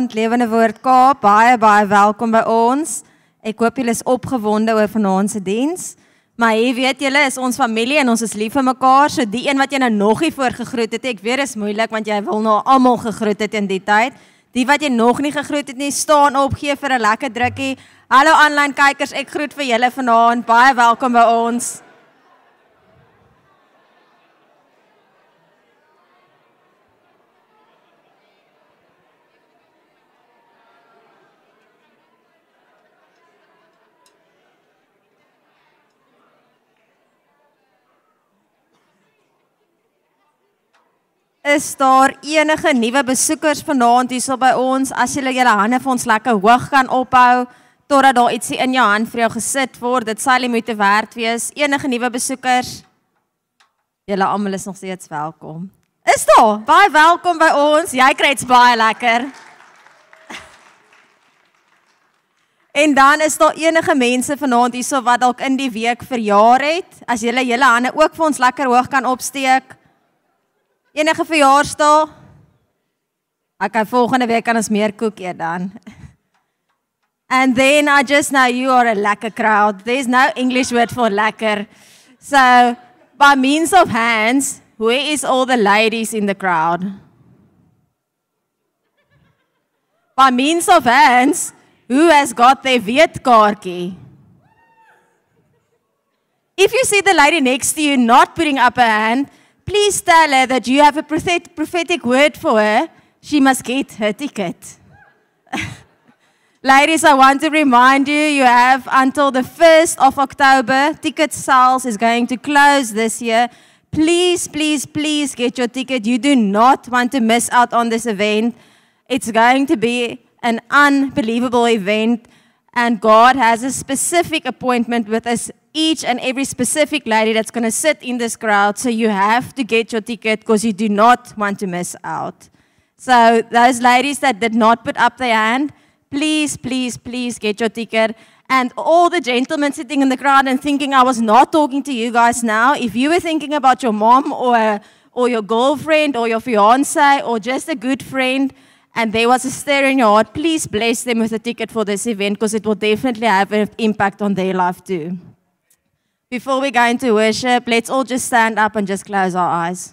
Goeienaand, Lewende Woord Kaap. Baie baie welkom by ons. Ek hoop julle is opgewonde oor vanaand se diens. Maar jy weet julle is ons familie en ons is lief vir mekaar. So die een wat jy nou nog nie voor gegroet het, ek weet dit is moeilik want jy wil nou almal gegroet het in die tyd. Die wat jy nog nie gegroet het nie, staan op, gee vir 'n lekker drukkie. Hallo aanlyn kykers, ek groet vir julle vanaand. Baie welkom by ons. Is daar enige nuwe besoekers vanaand hierso by ons? As julle julle hande vir ons lekker hoog kan ophou totdat daar ietsie in jou hand vir jou gesit word, dit sal nie moeite werd wees. Enige nuwe besoekers? Julle almal is nog steeds welkom. Is daar? Baie welkom by ons. Jy kry dit baie lekker. En dan is daar enige mense vanaand hierso wat dalk in die week verjaar het. As julle julle hande ook vir ons lekker hoog kan opsteek. Enige verjaarsdag? Okay, volgende week kan ons meer koek eet dan. And then I just know you are a lekker crowd. There's no English word for lekker. So, by means of hands, where is all the ladies in the crowd? By means of hands, who has got their weetkaartjie? If you see the lady next to you not putting up a hand, Please tell her that you have a prophetic word for her. She must get her ticket. Ladies, I want to remind you, you have until the 1st of October. Ticket sales is going to close this year. Please, please, please get your ticket. You do not want to miss out on this event. It's going to be an unbelievable event, and God has a specific appointment with us each and every specific lady that's going to sit in this crowd. So you have to get your ticket because you do not want to miss out. So those ladies that did not put up their hand, please, please, please get your ticket. And all the gentlemen sitting in the crowd and thinking I was not talking to you guys now, if you were thinking about your mom or, or your girlfriend or your fiance or just a good friend, and there was a stir in your heart, please bless them with a ticket for this event because it will definitely have an impact on their life too. Before we go into worship, let's all just stand up and just close our eyes.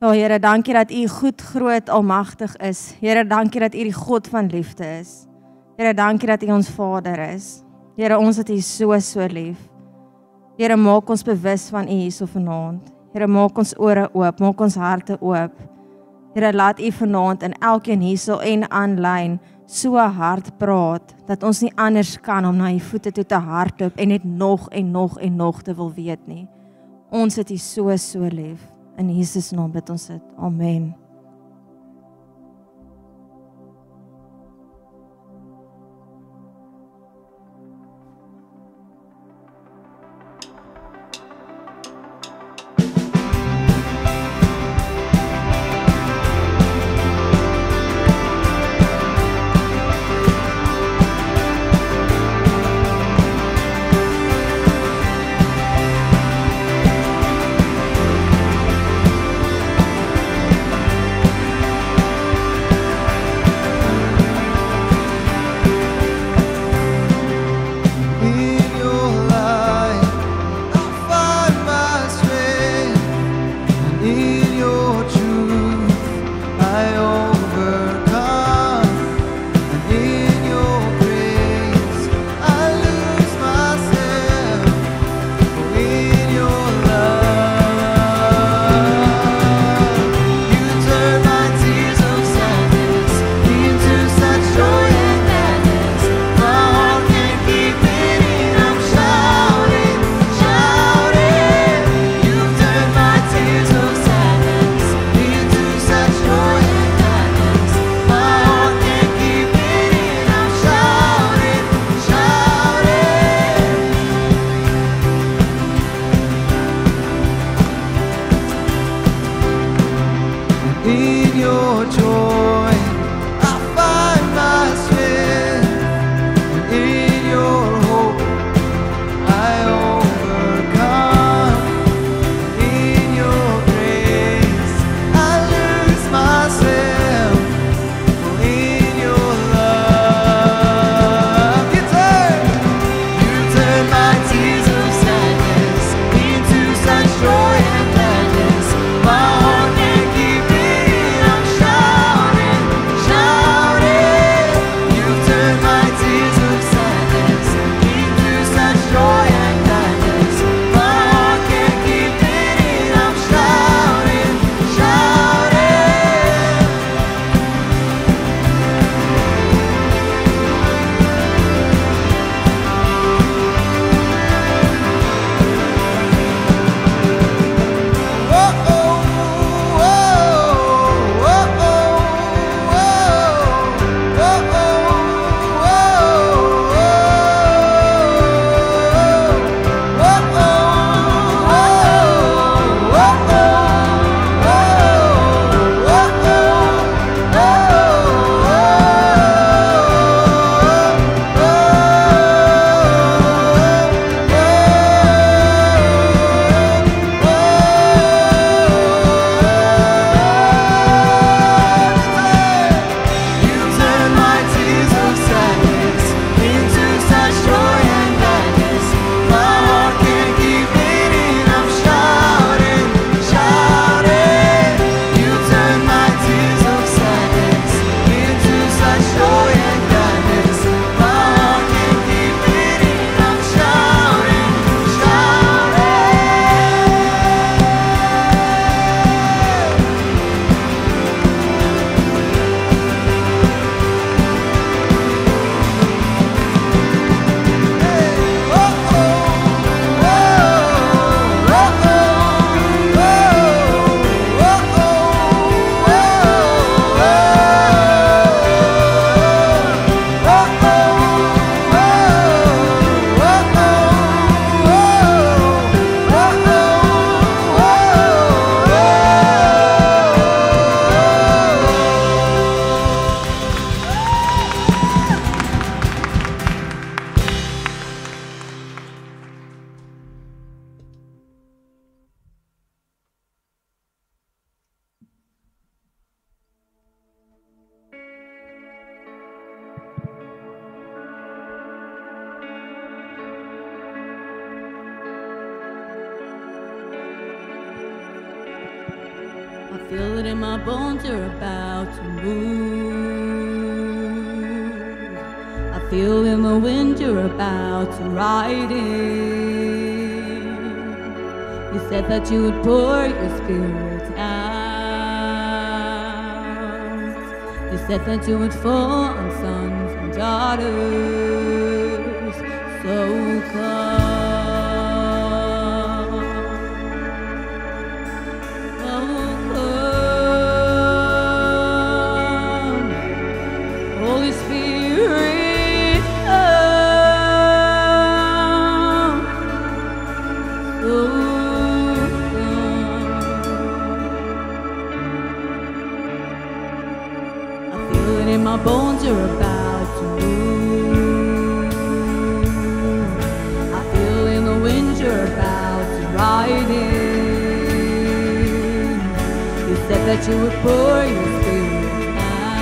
O oh, Here, dankie dat U goed, groot, almagtig is. Here, dankie dat U die God van liefde is. Here, dankie dat U ons Vader is. Here, ons het U so so lief. Here, maak ons bewus van U hierso vanaand. Here, maak ons ore oop, maak ons harte oop. Here laat U vanaand in elkeen hierso en aanlyn so hard praat dat ons nie anders kan om na U voete toe te hardloop en net nog en nog en nog te wil weet nie. Ons het U so so lief. In Jesus naam bid ons dit. Amen. In. You said that you would pour your spirit out. You said that you would fall on sons and daughters. So come. Bones, you're about to move. I feel in the wind, you're about to ride in. You said that you would pour your spirit out.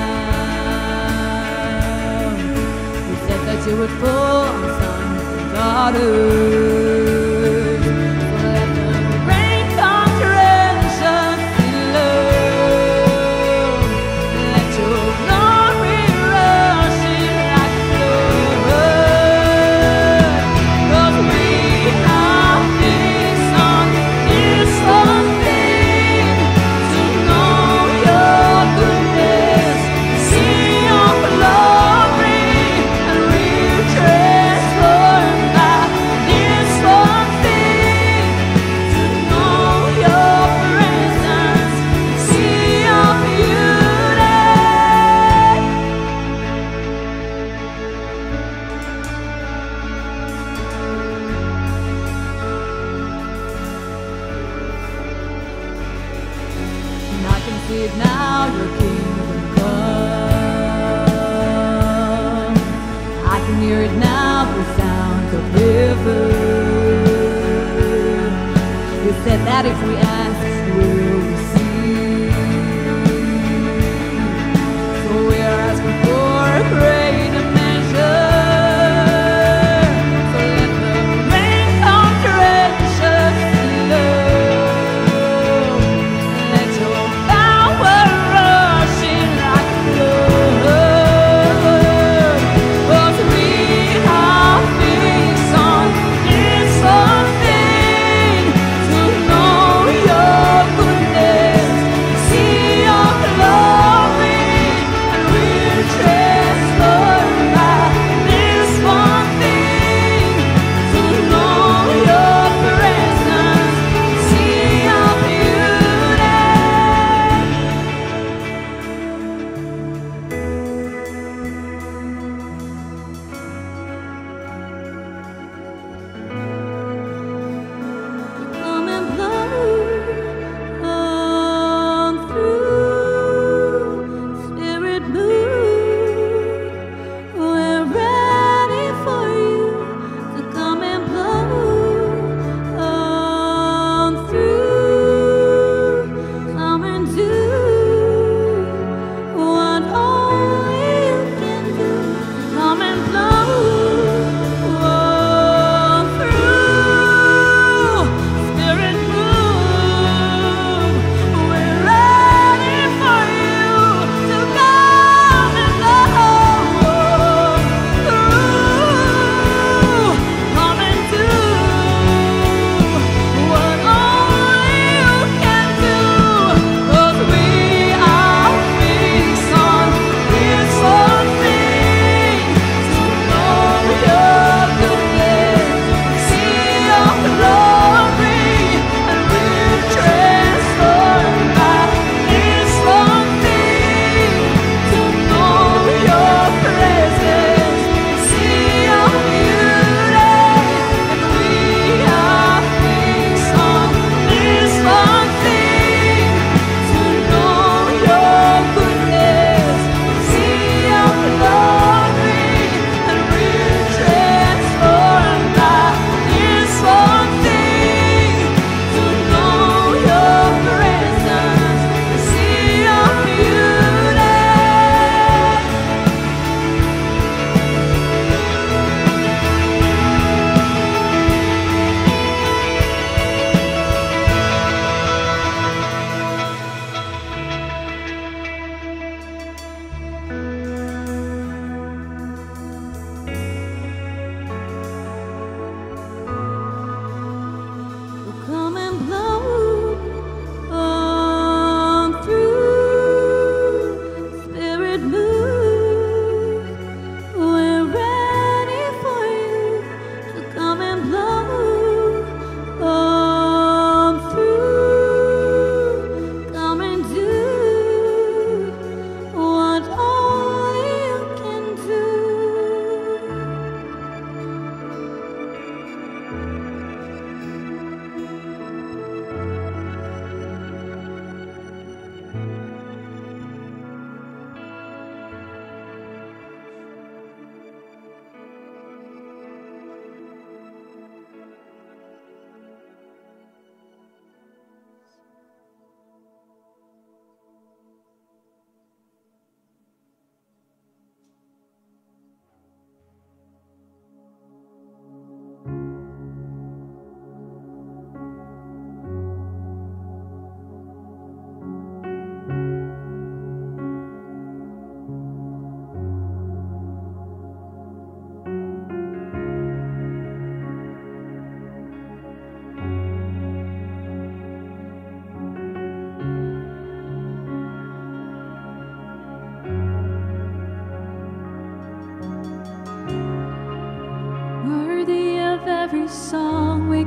You said that you would fall on sons and daughters. Now, your kingdom come. I can hear it now. You said that if we ask,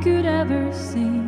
could ever sing.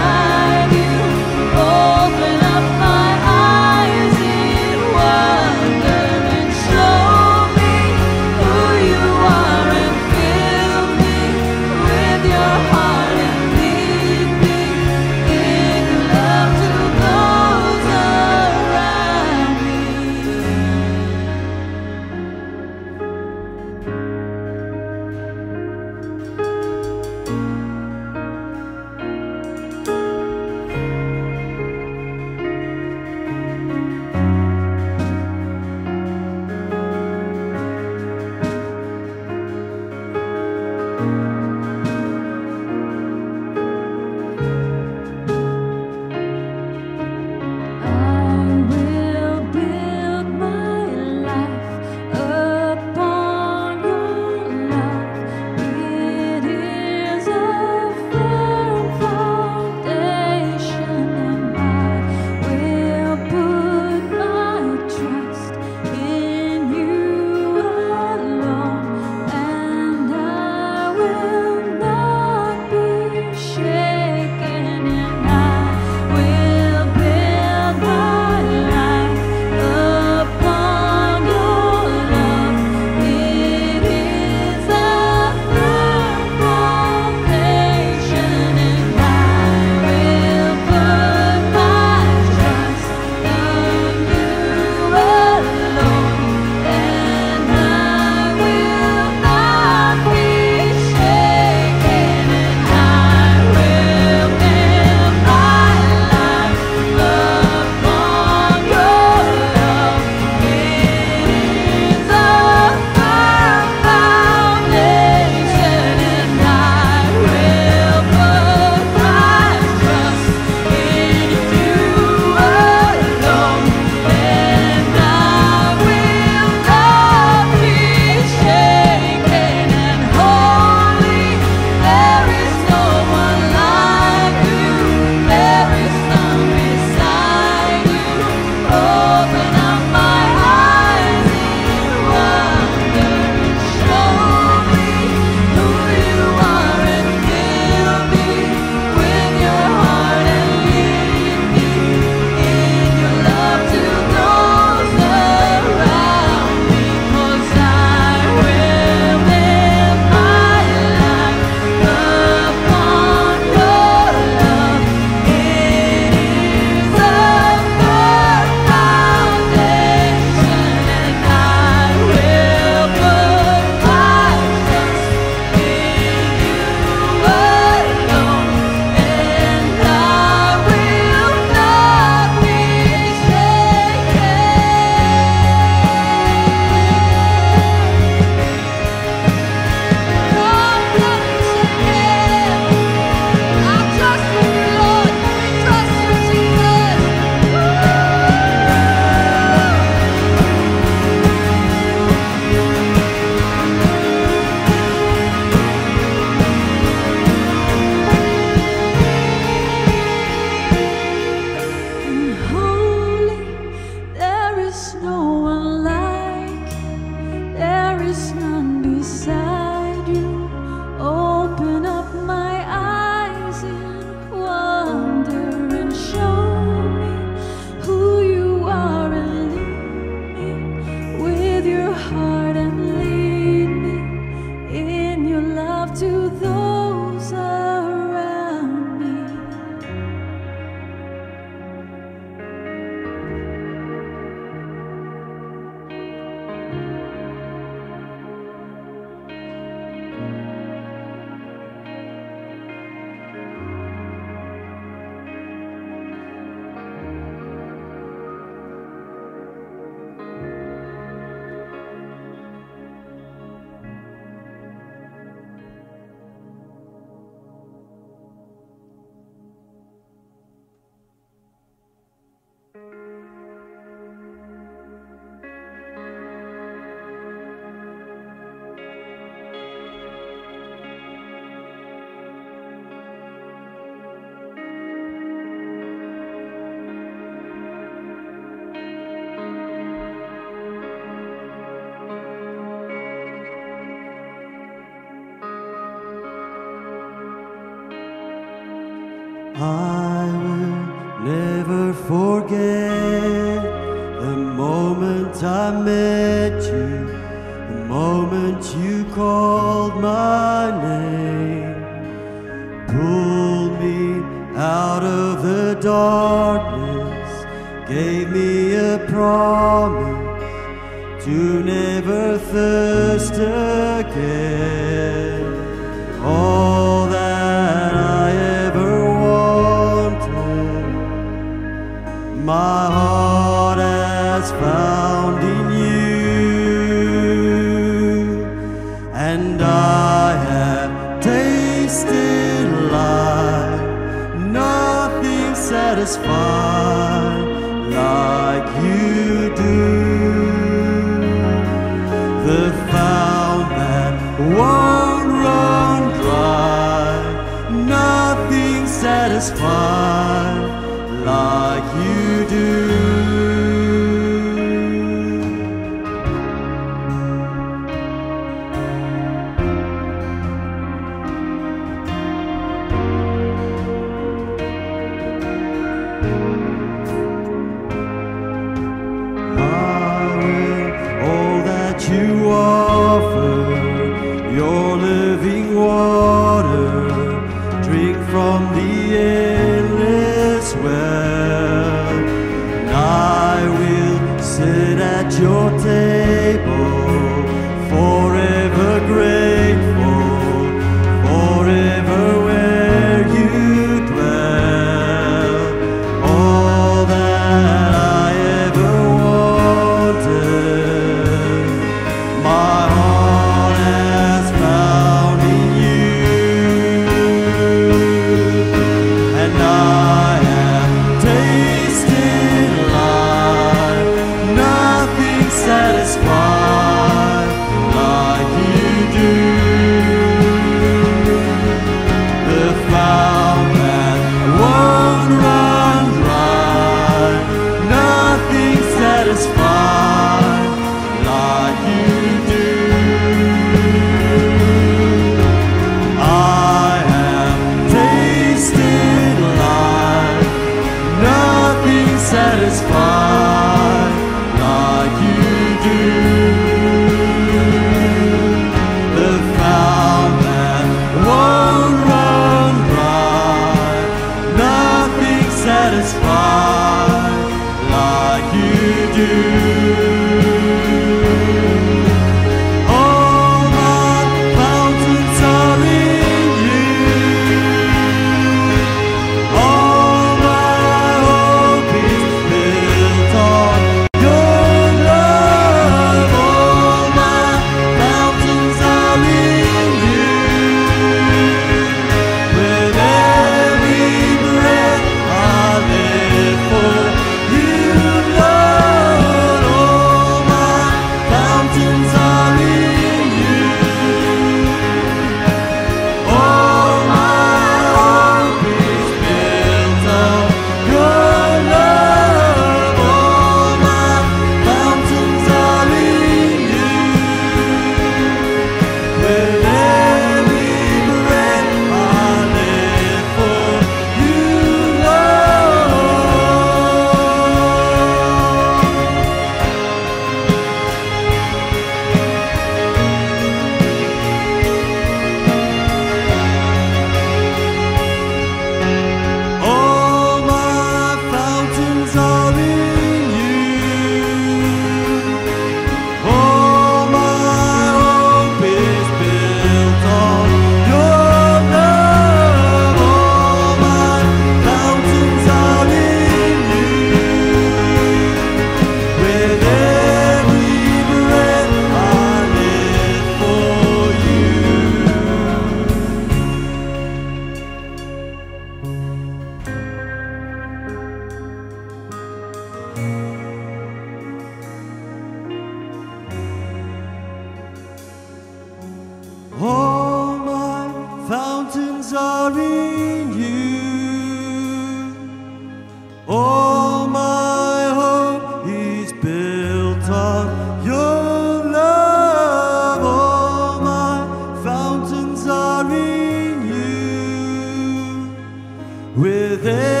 With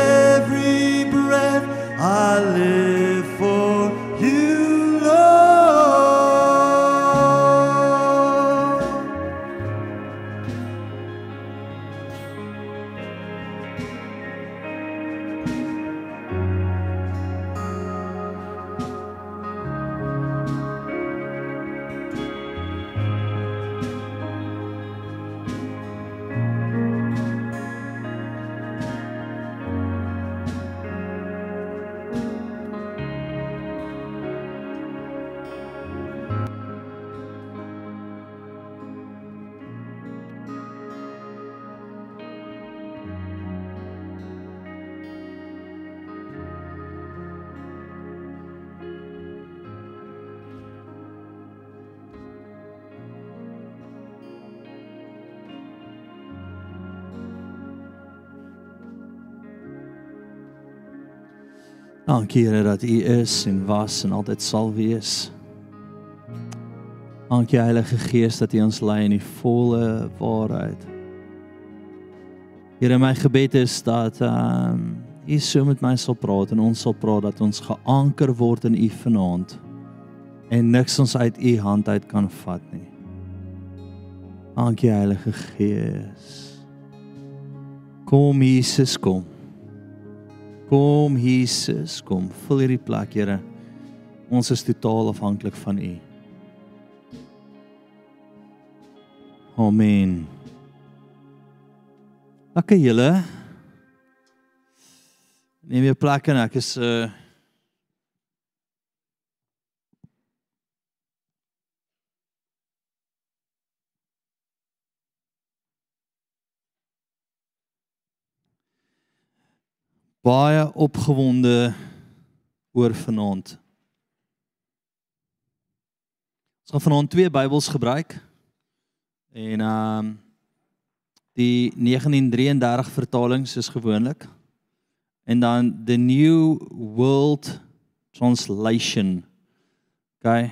Dankie Here dat U is en was en altyd sal wees. Dankie Heilige Gees dat U ons lei in die volle waarheid. Here my gebed is dat ehm um, U so met my sal praat en ons sal praat dat ons geanker word in U vanaand en niks ons uit U hand uit kan vat nie. Dankie Heilige Gees. Kom Jesus kom. Kom Jesus, kom vul hierdie plek, Here. Ons is totaal afhanklik van U. Amen. Lekker julle. Neem jou plek en ek is uh baie opgewonde oor vanaand. Ons gaan vanaand twee Bybels gebruik. En ehm um, die 1933 vertaling soos gewoonlik. En dan the New World Translation. OK.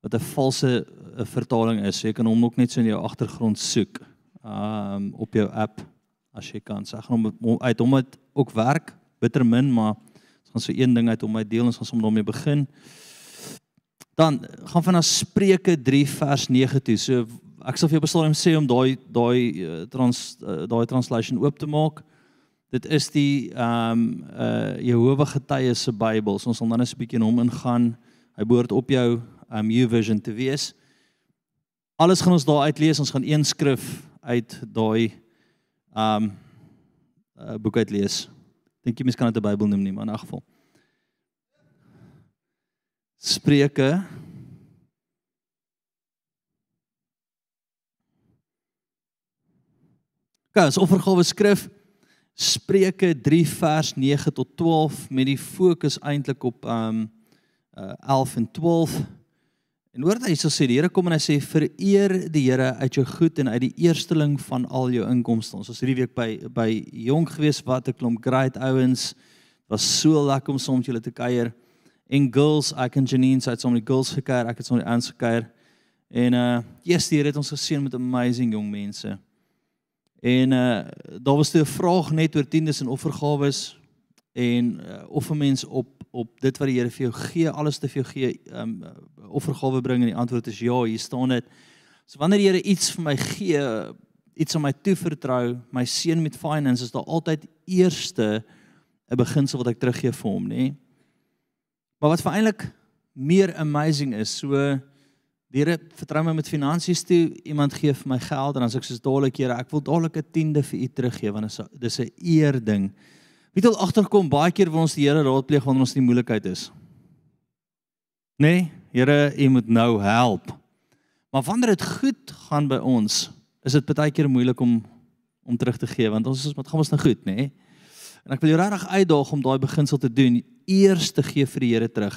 Wat 'n valse eh, vertaling is. So jy kan hom ook net so in jou agtergrond soek. Ehm um, op jou app as jy kan. Ek gaan hom uit hom het ook werk bitter min, maar ons gaan so een ding uit hom uit deel. Ons gaan sommer daarmee begin. Dan gaan van na Spreuke 3 vers 9 toe. So ek sal vir jou besluit om sê om daai daai uh, trans uh, daai translation oop te maak. Dit is die ehm um, uh Jehovah Getuies se Bybel. So ons sal dan net 'n bietjie in hom ingaan. Hy behoort op jou um YouVersion te wees. Alles gaan ons daar uitlees. Ons gaan een skrif uit daai um uh, boek uitlees. Dink jy mens kan dit 'n Bybel noem nie, maar in 'n geval. Spreuke Gaan ons offergawe skrif Spreuke 3 vers 9 tot 12 met die fokus eintlik op um uh, 11 en 12. En hoor hy sê die Here kom en hy sê vereer die Here uit jou goed en uit die eersteling van al jou inkomste. Ons was hierdie week by by jonk gewees wat 'n klomp great ouens. Was so lekker om saam met julle te kuier. En girls, ek en Janine sê het saam met die girls gekuier, ek het saam met die ouens gekuier. En uh yes, die Here het ons geseën met amazing jong mense. En uh daar was 'n vraag net oor tiendes en offergawes en uh, of 'n mens op op dit wat die Here vir jou gee, alles te vir jou gee, um offergawe bring en die antwoord is ja, hier staan dit. So wanneer die Here iets vir my gee, iets aan my toevertrou, my seën met finance, is daar altyd eerste 'n beginsel wat ek teruggee vir hom, nê? Maar wat vir eintlik meer amazing is, so die Here vertrou my met finansies toe, iemand gee vir my geld en dan sê ek soos dadelik Here, ek wil dadelik 'n tiende vir u teruggee want dit is 'n eer ding. Wie al agterkom baie keer wil ons die Here raadpleeg wanneer ons in die moeilikheid is. Nee, Here, u moet nou help. Maar wanneer dit goed gaan by ons, is dit baie keer moeilik om om terug te gee want ons is wat gaan ons nou goed, nê? Nee? En ek wil jou regtig uitdaag om daai beginsel te doen, eers te gee vir die Here terug.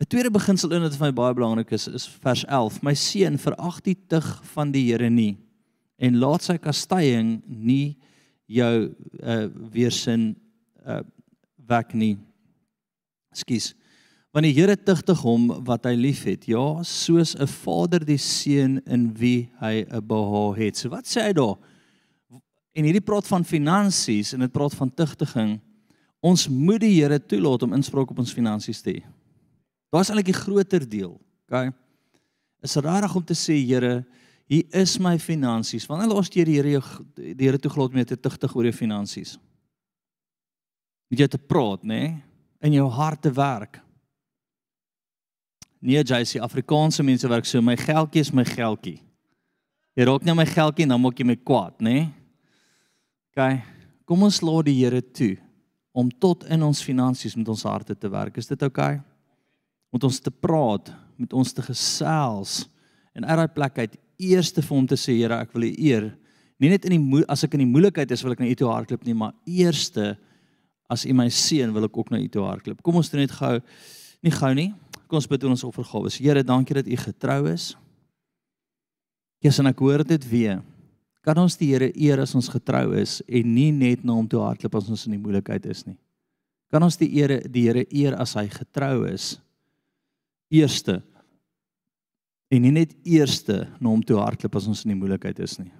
'n Tweede beginsel in wat vir my baie belangrik is, is vers 11. My seun, verag die tug van die Here nie en laat sy kastyding nie jou uh weersin uh wek nie. Ekskuus. Want die Here tugtig hom wat hy liefhet. Ja, soos 'n vader die seun in wie hy 'n behaag het. So wat sê hy daar? En hierdie praat van finansies en dit praat van tugtiging. Ons moet die Here toelaat om inspraak op ons finansies te hê. Daar's eintlik die groter deel, okay? Is rarig om te sê Here, hier is my finansies. Wanneer laas jy die Here jou die Here toegelaat om jou te tugtig oor jou finansies? Met jou te praat, nê? Nee? In jou hart te werk. Nee, JC, Afrikaanse mense werk so, my geldjie is my geldjie. Jy raak net my geldjie, dan maak jy my kwaad, nê? Nee? OK. Kom ons laat die Here toe om tot in ons finansies met ons harte te werk. Is dit OK? Met ons te praat, met ons te gesels en uit daai plek uit eerste vir hom te sê Here, ek wil U eer. Nie net in die as ek in die moeilikheid is wil ek na U toe hardloop nie, maar eerste as U my seën wil ek ook na U toe hardloop. Kom ons doen net gou nie gou nie. Kom ons bid oor ons offergawe. Here, dankie dat U getrou is. Jesus, en ek hoor dit weer. Kan ons die Here eer as ons getrou is en nie net na hom toe hardloop as ons in die moeilikheid is nie. Kan ons die Here die Here eer as hy getrou is? Eerste en nie net eerste na hom toe hardloop as ons in die moeilikheid is nie.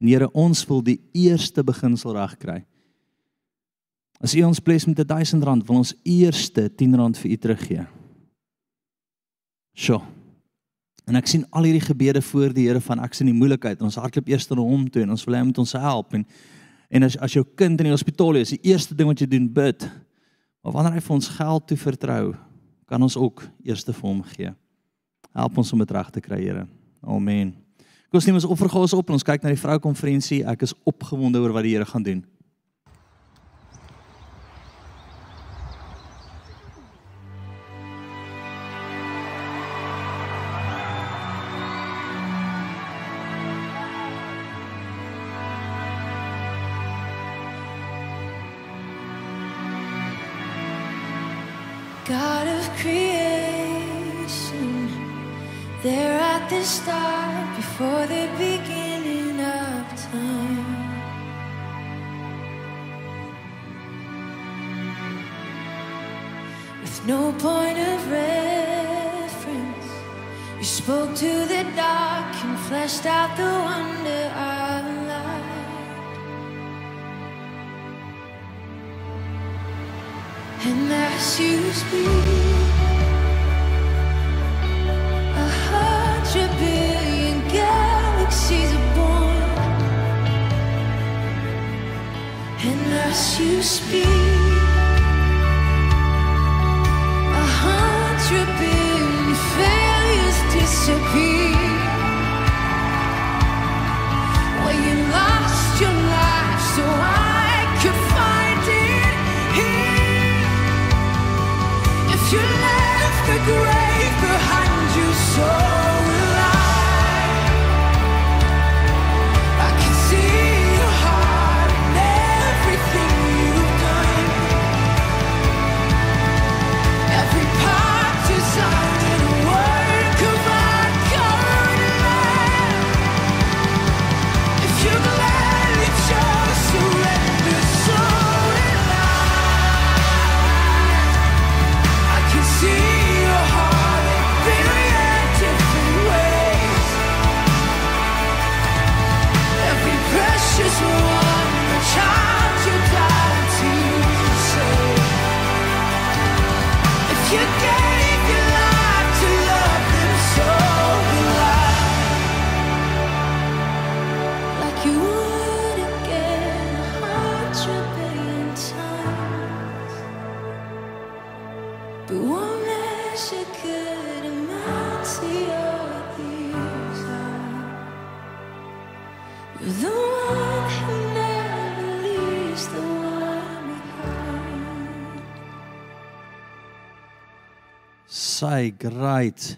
En Here, ons wil die eerste beginsel reg kry. As U ons bless met 1000 rand, wil ons eerste 10 rand vir U teruggee. Sjoe. En ek sien al hierdie gebede voor die Here van ek sien die moeilikheid. Ons hardloop eers na hom toe en ons wil hy met ons help en en as as jou kind in die hospitaal is, die eerste ding wat jy doen bid. Maar wanneer hy vir ons geld toe vertrou, kan ons ook eers vir hom gee. Help ons om dit reg te kry, Here. Amen. Kom ons neem ons offergawe op en ons kyk na die vroukonferensie. Ek is opgewonde oor wat die Here gaan doen. Start, before the beginning of time. With no point of reference, you spoke to the dark and fleshed out the wonder of light. And as you speak, as you speak, a hundred billion failures disappear. Sy great.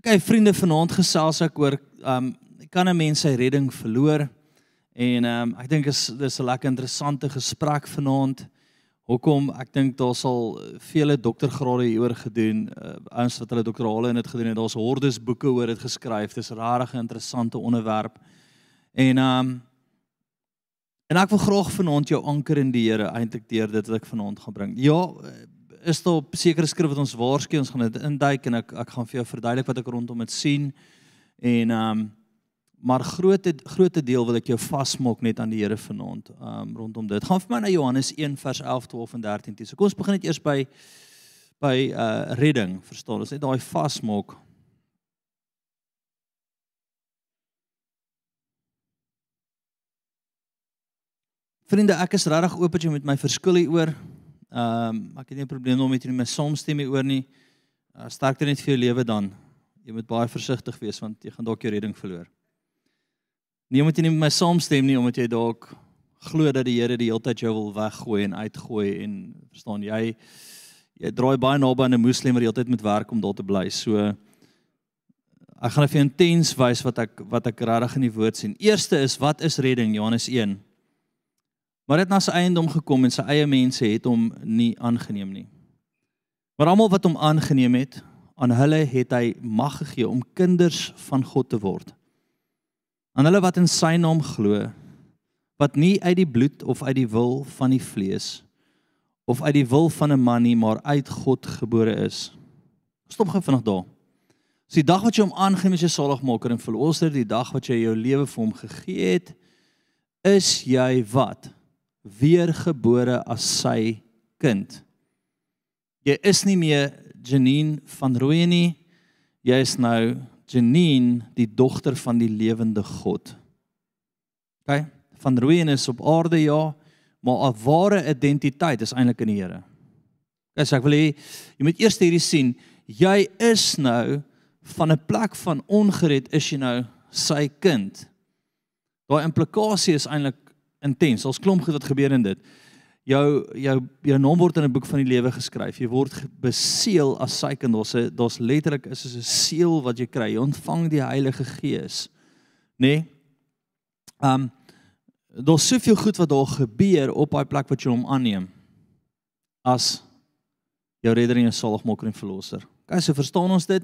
Okay, vriende, vanaand gesels ek oor um kan 'n mens sy redding verloor? En um ek dink is dis 'n lekker interessante gesprek vanaand. Hoekom? Ek dink daar sal vele doktorgrade hieroor gedoen, uh, ouens wat hulle doktorale in dit gedoen het. Daar's hordes boeke oor dit geskryf. Dis 'n regtig interessante onderwerp. En ehm um, en ek wil graag vanaand jou anker in die Here eintlik deur dit wat ek vanaand gaan bring. Ja, is daar op sekere skrif wat ons waarsku, ons gaan dit induik en ek ek gaan vir jou verduidelik wat ek rondom dit sien. En ehm um, maar grootte grootte deel wil ek jou vasmaak net aan die Here vanaand um, rondom dit. Gaan vir my na Johannes 1 vers 11, 12 en 13 toe. So kom ons begin net eers by by uh redding, verstaan? Ons net daai vasmaak. Vriende, ek is regtig oop dat jy met my verskil hieroor. Ehm um, ek het nie 'n probleem om met jy nie my saamstem hieroor nie. Uh, sterkte net vir jou lewe dan. Jy moet baie versigtig wees want jy gaan dalk jou redding verloor. Nie omdat jy nie met my saamstem nie, omdat jy dalk glo dat die Here die hele tyd jou wil weggooi en uitgooi en verstaan jy jy draai baie naby aan 'n moslim wat die hele tyd moet werk om daar te bly. So ek gaan vir jou intens wys wat ek wat ek regtig in die woord sien. Eerste is wat is redding? Johannes 1. Maar dit na sy eiendom gekom en sy eie mense het hom nie aangeneem nie. Maar almal wat hom aangeneem het, aan hulle het hy mag gegee om kinders van God te word. Aan hulle wat in sy naam glo, wat nie uit die bloed of uit die wil van die vlees of uit die wil van 'n man nie, maar uit God gebore is. Stop gou vinnig daar. Dis die dag wat jy hom aangeneem as jou saligmaker en verlosser, die dag wat jy jou lewe vir hom gegee het, is jy wat? Weergebore as sy kind. Jy is nie meer Janine van Rooyen nie. Jy is nou Janine, die dogter van die lewende God. OK? Van Rooyen is op aarde ja, maar 'n ware identiteit is eintlik in die Here. Okay, so ek wil hê jy moet eers hierdie sien. Jy is nou van 'n plek van ongered is jy nou sy kind. Daai implikasie is eintlik intens. Ons klomp goed wat gebeur in dit jou jou jou naam word in 'n boek van die lewe geskryf. Jy word beseël as sy kind. 'n daar's letterlik is 'n seël wat jy kry. Jy ontvang die Heilige Gees. Nê? Nee? Um daar's soveel goed wat daar gebeur op daai plek wat jy hom aanneem as jou redder en jou saligmaker en verlosser. Okay, so verstaan ons dit?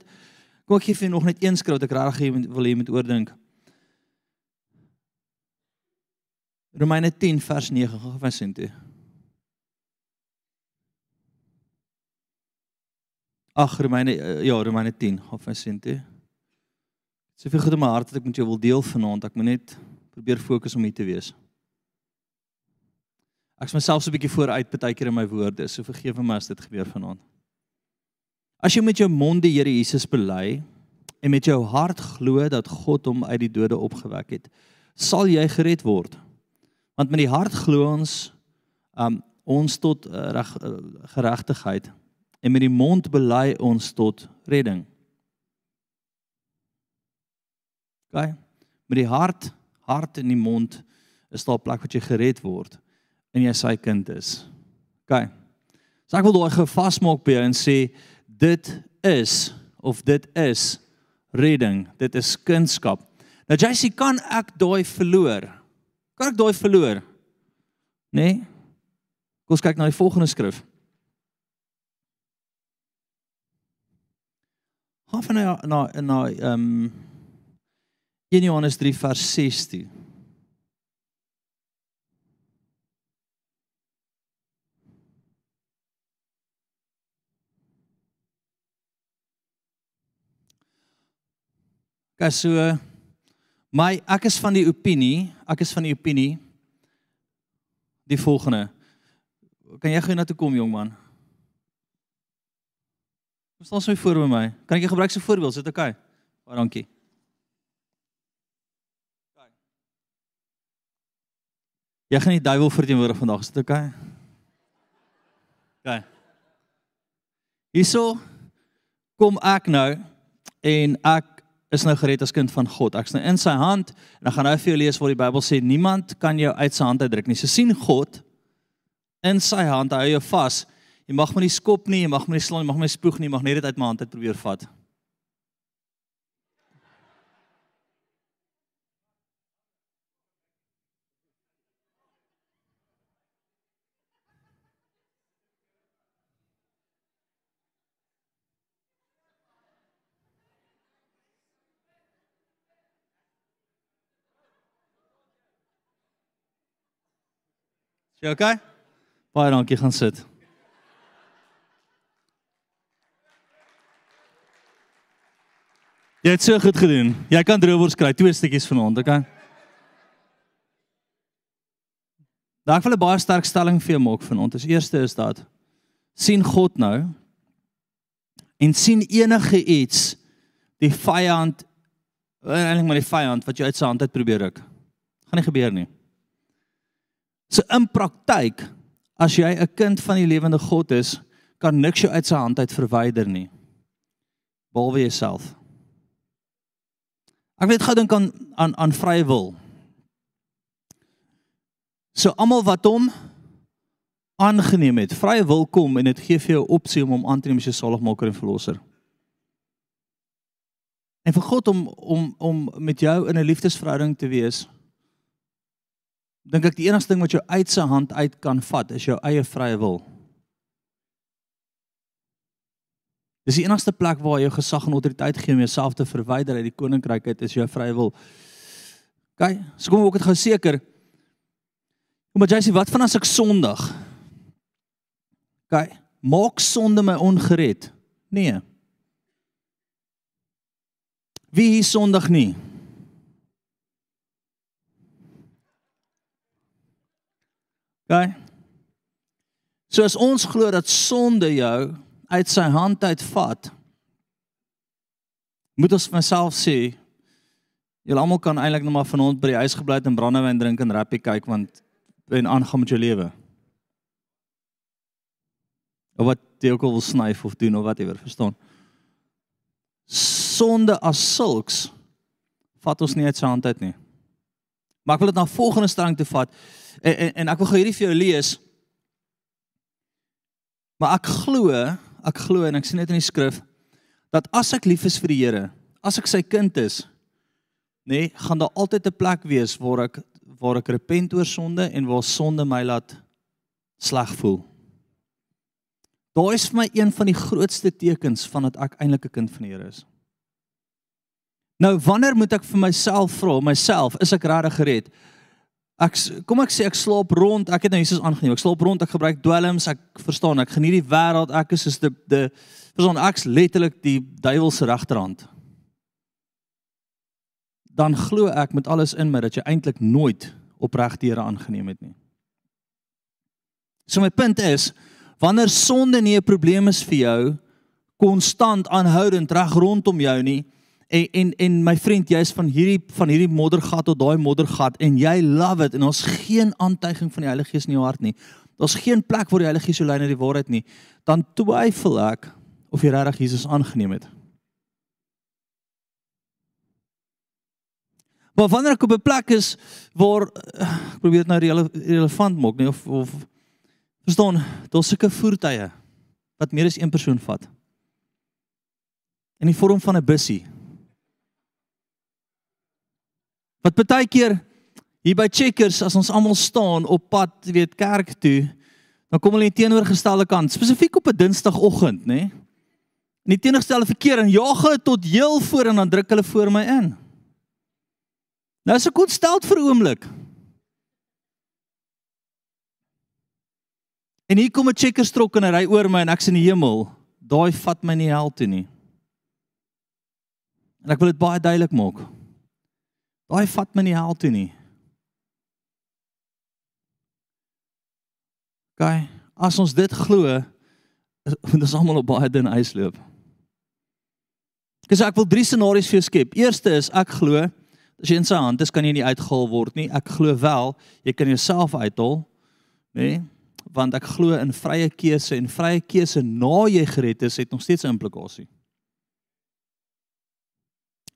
Kom ek gee vir nog net een skrif wat ek regtig wil hê jy moet oordink. Romeine 10 vers 9 gaan vir sien toe. Ag Romeine uh, ja Romeine 10 gaan vir sien toe. Soveel goed in my hart dat ek met jou wil deel vanaand. Ek moet net probeer fokus om hier te wees. Ek is myself so 'n bietjie vooruit baie keer in my woorde. So vergewe my as dit gebeur vanaand. As jy met jou mond die Here Jesus bely en met jou hart glo dat God hom uit die dode opgewek het, sal jy gered word. Want met die hart glo ons um ons tot uh, reg uh, geregtigheid en met die mond bely ons tot redding. OK? Met die hart, hart en die mond is daar 'n plek wat jy gered word en jy sy kind is. OK. So ek wil daai gevasmaak by jou en sê dit is of dit is redding. Dit is kunskap. Nou JC kan ek daai verloor? Kan ek daai verloor? Nee. Kom ons kyk na die volgende skrif. Gaan van na na na ehm um, 1 Johannes 3 vers 16. Gas so my ek is van die opinie, ek is van die opinie die volgende. Kan jy gou na toe kom jong man? Stel so voor by my. Kan ek jou gebruik so voorbeeld? Is dit oukei? Okay? Baie dankie. Jy gaan die duiwel verteenwoordig vandag, is dit oukei? Okay? OK. Hierso kom ek nou en ek is nou gered as kind van God. Ek's nou in sy hand en dan gaan nou vir jou lees wat die Bybel sê, niemand kan jou uit sy hand uitdruk nie. So sien God in sy hand, hou jou vas. Jy mag my nie skop nie, jy mag my nie slaan, jy mag my spoeg nie, jy mag net dit uit my hand uit probeer vat. Is jy okay? Baie dankie, gaan sit. Jy het so goed gedoen. Jy kan droewors kry, twee stukkies vanaand, okay? Daar ek wil 'n baie sterk stelling vir jou maak vanaand. Die eerste is dat sien God nou en sien enige iets die vyand eintlik maar die vyand wat jy uit sy hand uit probeer ruk. Gaan nie gebeur nie. So in praktyk as jy 'n kind van die lewende God is, kan niks jou uit sy hand uit verwyder nie. Behalwe jouself. Ek weet gou dink aan aan aan vrye wil. So almal wat hom aangeneem het, vrye wil kom en dit gee vir jou opsie om hom aan te neem as jou saligmaker en verlosser. En vir God om om om met jou in 'n liefdesverhouding te wees, dink ek die enigste ding wat jou uit sy hand uit kan vat is jou eie vrye wil. Dis die enigste plek waar jy gesag en autoriteit gee om jouself te verwyder uit die koninkryk uit is jou vrye wil. OK, so kom ek dit gou seker. Kom maar sê wat van as ek sondig? OK, maak sonde my ongered? Nee. Wie hier sondig nie? OK. So as ons glo dat sonde jou uit sy hand uitvat, moet ons myself sê, julle almal kan eintlik net maar vanaand by die huis gebly het en brandewyn drink en rappie kyk want en aangaan met jou lewe. Of wat jy ook al wil snyf of doen of whatever, verstaan? Sonde as sulks vat ons nie uit sy hand uit nie. Maar ek wil dit na volgende stelling toe vat. En, en en ek wil gou hierdie vir jou lees. Maar ek glo, ek glo en ek sien dit in die skrif dat as ek lief is vir die Here, as ek sy kind is, nê, nee, gaan daar altyd 'n plek wees waar ek waar ek repent oor sonde en waar sonde my laat sleg voel. Daar is vir my een van die grootste tekens van dat ek eintlik 'n kind van die Here is. Nou wanneer moet ek vir myself vra, myself, is ek regtig gered? Ek kom ek sê ek slaap rond, ek het nou Jesus aangeneem. Ek slaap rond, ek gebruik dwelms, ek verstaan, ek geniet die wêreld, ek is soos die die verstaan ek's letterlik die duiwel se regterhand. Dan glo ek met alles in my dat jy eintlik nooit opreg die Here aangeneem het nie. So my punt is, wanneer sonde nie 'n probleem is vir jou konstant aanhoudend reg rondom jou nie, En en en my vriend, jy's van hierdie van hierdie moddergat tot daai moddergat en jy love it en ons geen aantuiging van die Heilige Gees in jou hart nie. Daar's geen plek waar die Heilige Gees jou lei na die waarheid nie. Dan twyfel ek of jy regtig Jesus aangeneem het. Maar wanneer ek op 'n plek is waar ek probeer dit nou rele, relevant maak nie of of verstaan, daar's sulke voertuie wat meer as een persoon vat. In die vorm van 'n bussie Wat baie keer hier by Checkers as ons almal staan op pad, jy weet, kerk toe, dan kom hulle in die teenoorgestelde kant, spesifiek op 'n Dinsdagoggend, nê? Nee? In die teenoorgestelde verkeer en jaag hulle tot heel voor en dan druk hulle voor my in. Nou is ek ontsteld vir 'n oomblik. En hier kom 'n Checkers trok en hy ry oor my en ek's in die hemel. Daai vat my nie hel toe nie. En ek wil dit baie duidelik maak. Daai vat my nie hel toe nie. Gaan, as ons dit glo, moet ons almal op baie dun ys loop. Dis ek wil drie scenario's vir jou skep. Eerste is ek glo as jy in sy hand is, kan jy nie uitgehaal word nie. Ek glo wel jy kan jouself uithaal, nê? Nee? Want ek glo in vrye keuse en vrye keuse na jy gered is, het nog steeds 'n implikasie.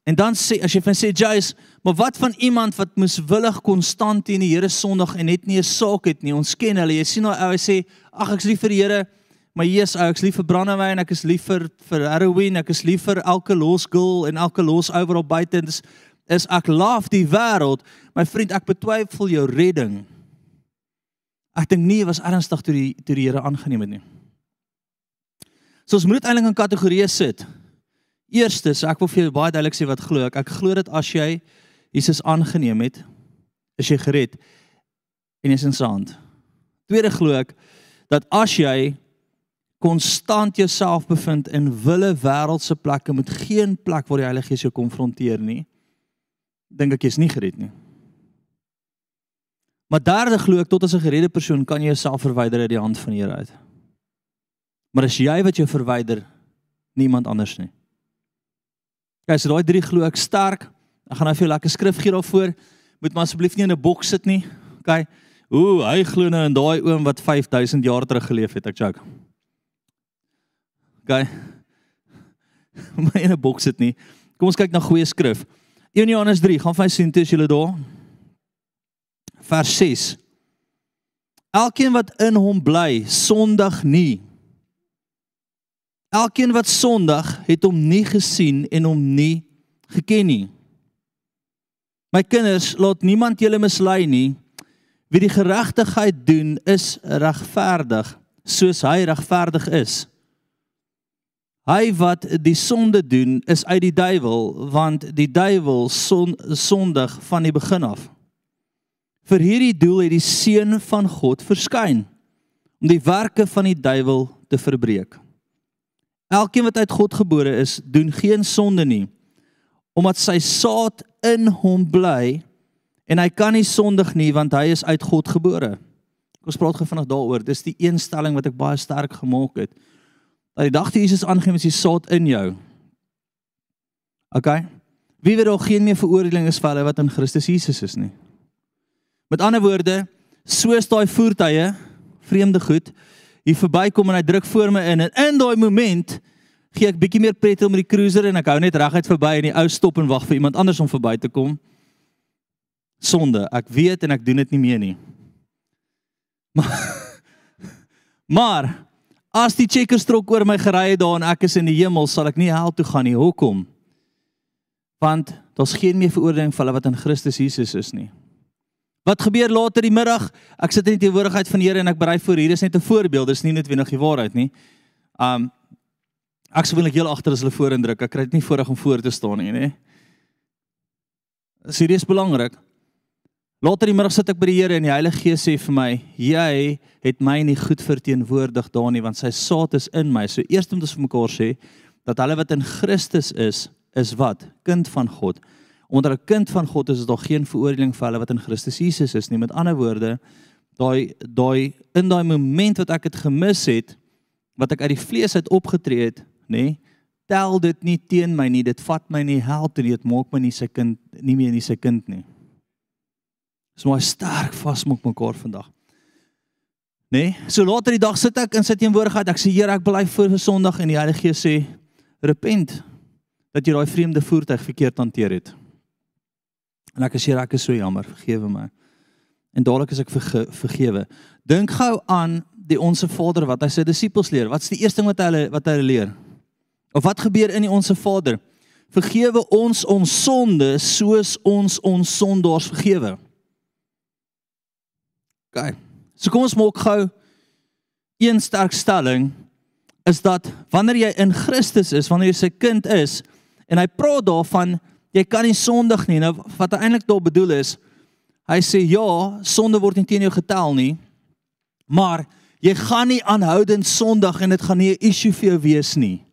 En dan sê as jy van sê Jace, maar wat van iemand wat moeswillig konstant teen die Here sondig en net nie 'n saak het nie. Ons ken hulle. Jy sien nou hy sê, "Ag ek's lief vir die Here, maar Jesus, ek's lief vir brandewyn, ek is lief vir vir heroin, ek is lief vir elke los girl en elke los oor op buite. Dis is ek love die wêreld. My vriend, ek betwyfel jou redding. Ek dink nie was ernstig toe die toe die Here aangeneem het nie. So ons moet eintlik in kategorieë sit. Eerstens, ek wil vir jou baie duidelik sê wat glo ek. Ek glo dat as jy Jesus aangeneem het, is jy gered en jy's in sy hand. Tweede glo ek dat as jy konstant jouself bevind in wille wêreldse plekke met geen plek waar die Heilige Gees jou konfronteer nie, dink ek jy's nie gered nie. Maar derde glo ek tot as 'n geredde persoon kan jy jouself verwyder uit die hand van die Here uit. Maar as jy wat jou verwyder, niemand anders nie. Kyk, so daai drie glo ek sterk. Ek gaan nou vir jou lekker skrif gee daarvoor. Moet maar asseblief nie in 'n boks sit nie. OK. Ooh, hy glo nou in daai oom wat 5000 jaar terug geleef het, ek joke. OK. Maar in 'n boks sit nie. Kom ons kyk na goeie skrif. 1 Johannes 3, gaan vir sien toe as julle daar. Vers 6. Elkeen wat in hom bly, sondig nie. Elkeen wat sondig, het hom nie gesien en hom nie geken nie. My kinders, laat niemand julle mislei nie. Wie die geregtigheid doen, is regverdig, soos hy regverdig is. Hy wat die sonde doen, is uit die duiwel, want die duiwel son, sondig van die begin af. Vir hierdie doel het die seun van God verskyn om die werke van die duiwel te verbreek. Elkeen wat uit God gebore is, doen geen sonde nie, omdat sy saad in hom bly en hy kan nie sondig nie want hy is uit God gebore. Kom ons praat gou vinnig daaroor. Dis die een stelling wat ek baie sterk gemaak het. Dat die dag toe Jesus aangeneem is die saad in jou. OK. Wie weet ook geen meer veroordeling is vir hulle wat in Christus Jesus is nie. Met ander woorde, soos daai voertuie, vreemde goed, hier verbykom en hy druk voor my in en in daai moment gee ek bietjie meer petrol met die cruiser en ek hou net reguit verby en die ou stop en wag vir iemand anders om verby te kom. Sonde, ek weet en ek doen dit nie meer nie. Maar Maar as die checkerstrok oor my gery het daar en ek is in die hemel, sal ek nie hel toe gaan nie. Hoekom? Want daar's geen meer veroordeling vir hulle wat in Christus Jesus is nie. Wat gebeur later die middag? Ek sit in die teenwoordigheid van die Here en ek berei voor. Hier is net 'n voorbeeld, dis nie noodwendig die waarheid nie. Um ek sou willik heel agter as hulle voordruk. Ek kry dit nie voorreg om voor te staan nie, nê. Serieus belangrik. Later die middag sit ek by die Here en die Heilige Gees sê vir my, jy het my nie goed verteenwoordig daar nie want sy saad is in my. So eers moet ons vir mekaar sê dat hulle wat in Christus is, is wat? Kind van God. Onder 'n kind van God is daar geen veroordeling vir hulle wat in Christus Jesus is nie. Met ander woorde, daai daai in daai oomblik wat ek dit gemis het, wat ek uit die vlees uit opgetree het, nê? Tel dit nie teen my nie. Dit vat my nie help nie. Dit maak my nie sy kind nie meer nie sy kind nie. Dis maar sterk vasmaak mekaar vandag. Nê? Nee? So later die dag sit ek in sy teenwoordigheid. Ek sê Here, ek bely voor vir Sondag en die Heilige Gees sê repent dat jy daai vreemde voertuig verkeerd hanteer het. En ek sê ek is so jammer, vergewe my. En dadelik is ek verge vergewe. Dink gou aan die onsse Vader wat hy sy disippels leer. Wat's die eerste ding wat hy wat hy leer? Of wat gebeur in die onsse Vader? Vergewe ons ons sonde soos ons ons sondaars vergewe. OK. So kom ons maak gou een sterk stelling is dat wanneer jy in Christus is, wanneer jy sy kind is en hy praat daarvan jy kan nie sondig nie. Nou wat hy eintlik daar bedoel is, hy sê ja, sonde word nie teen jou getel nie. Maar jy gaan nie aanhoudend sondig en dit gaan nie 'n issue vir jou wees nie.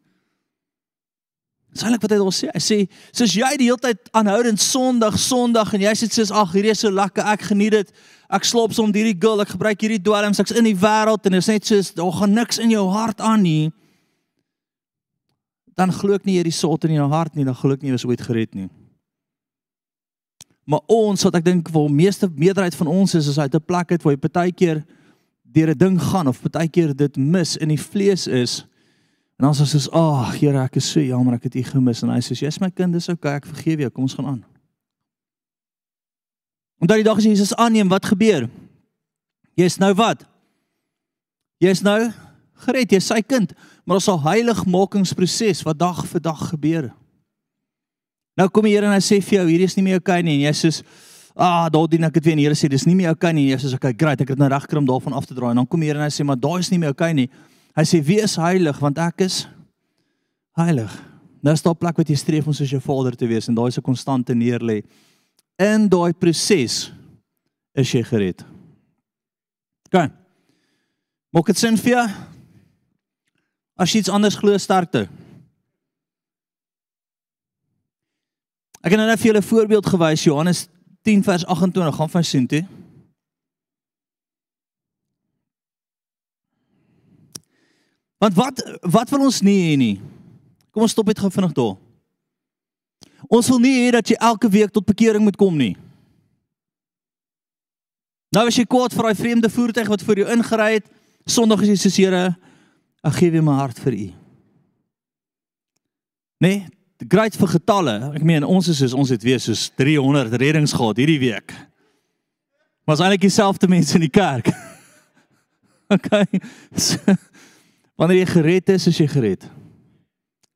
Eintlik wat hy daar sê. Hy sê soos jy die hele tyd aanhoudend sondig, sondig en jy sê soos ag, hierdie is so lekker, ek geniet dit. Ek slaap soms hierdie girl, ek gebruik hierdie dwelms, ek's in die wêreld en dit is net soos daar gaan niks in jou hart aan nie. Dan glo ek nie jy die salt in jou hart nie, dan glo ek nie jy is ooit gered nie. Maar ons wat ek dink waar meeste meerderheid van ons is is uit 'n plek uit waar jy partykeer deur 'n ding gaan of partykeer dit mis in die vlees is. En dan sê ons, "Ag, oh, Here, ek is so jammer ek het U gemis." En hy sê, "Jy's my kind, dis okay, ek vergewe jou. Kom ons gaan aan." En daai dag as Jesus aanneem, wat gebeur? Jy's nou wat? Jy's nou gered, jy's sy kind, maar ons sal heiligmakingsproses wat dag vir dag gebeur. Nou kom die Here en hy sê vir jou, hierdie is nie meer okay nie en jy sê, "Ah, daar dien ek dit weer." En die Here sê, "Dis nie meer okay nie." Jy sê, "Okay, great, ek het nou reg gekry om daarvan af te draai." En dan kom die Here en hy sê, "Maar daai is nie meer okay nie." Hy sê, "Wie is heilig? Want ek is heilig." Nou is daar 'n plek wat jy streef om soos jou Vader te wees en daai is 'n konstante neerlê. In daai proses is jy gered. OK. Maak dit sin vir jou? As jy iets anders glo, sterkte. Ek het nou net vir julle 'n voorbeeld gewys, Johannes 10 vers 28, gaan van sien toe. Want wat wat wil ons nie hê nie? Kom ons stop net gou vinnig daar. Ons wil nie hê dat jy elke week tot bekering moet kom nie. Nou as jy kwaad vir daai vreemde voertuig wat voor jou ingery het, Sondag is jy soos Here, ek gee weer my hart vir U. Nee, great vir getalle. Ek meen ons is soos ons het weer soos 300 reddings gehad hierdie week. Maar is eintlik dieselfde mense in die kerk. okay. So, wanneer jy gered is, is jy gered.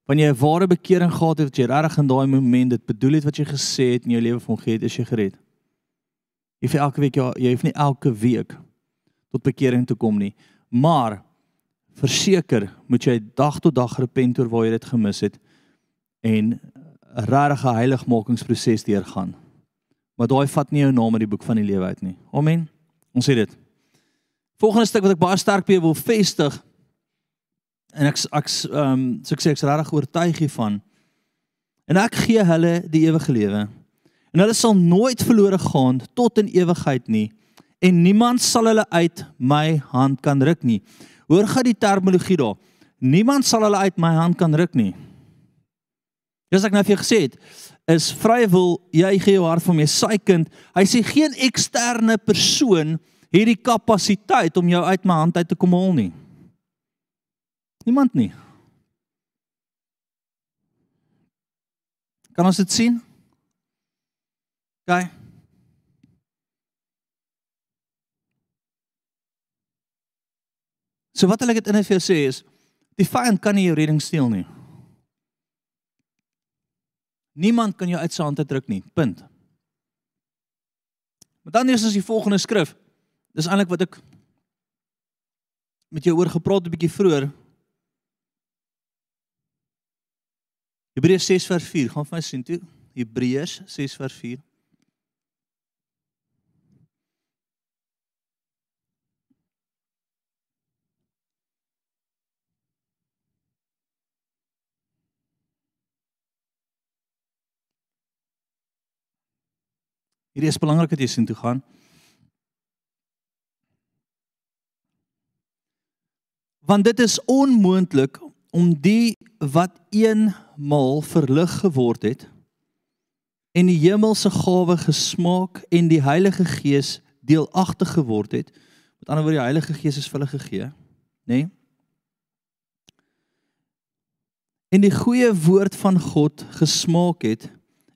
Wanneer jy 'n ware bekering gehad het, wat jy regtig in daai oomblik dit bedoel het wat jy gesê het in jou lewe van gee het, is jy gered. Jy vir elke week ja, jy hoef nie elke week tot bekering te kom nie, maar verseker moet jy dag tot dag repent oor waar jy dit gemis het en 'n regte heiligmakingsproses deurgaan. Maar daai vat nie jou naam uit die boek van die lewe uit nie. Amen. Ons sê dit. Volgende stuk wat ek baie sterk by wil vestig en ek ek ehm um, so ek sê ek's regtig oortuig hiervan. En ek gee hulle die ewige lewe. En hulle sal nooit verlore gaan tot in ewigheid nie en niemand sal hulle uit my hand kan ruk nie. Hoor gou die terminologie daar. Niemand sal hulle uit my hand kan ruk nie. Dis ek nou vir jou gesê het, is vrye wil jy gee jou hart vir my sy kind. Hy sê geen eksterne persoon het die kapasiteit om jou uit my hand uit te kom haal nie. Niemand nie. Kan ons dit sien? OK. So wat wil ek dit in vir jou sê is die vyand kan nie jou redding steel nie. Niemand kan jou uit sy hand uitdruk nie. Punt. Maar dan is ons die volgende skrif. Dis eintlik wat ek met jou oor gepraat 'n bietjie vroeër. Hebreërs 6 vers 4. Gaan vir my sien toe. Hebreërs 6 vers 4. Hierdie is belangrik dat jy sien toe gaan. Want dit is onmoontlik om die wat eenmal verlig geword het en die hemelse gawe gesmaak en die Heilige Gees deelagtig geword het. Met ander woorde die Heilige Gees is vir hulle gegee, nê? Nee? En die goeie woord van God gesmaak het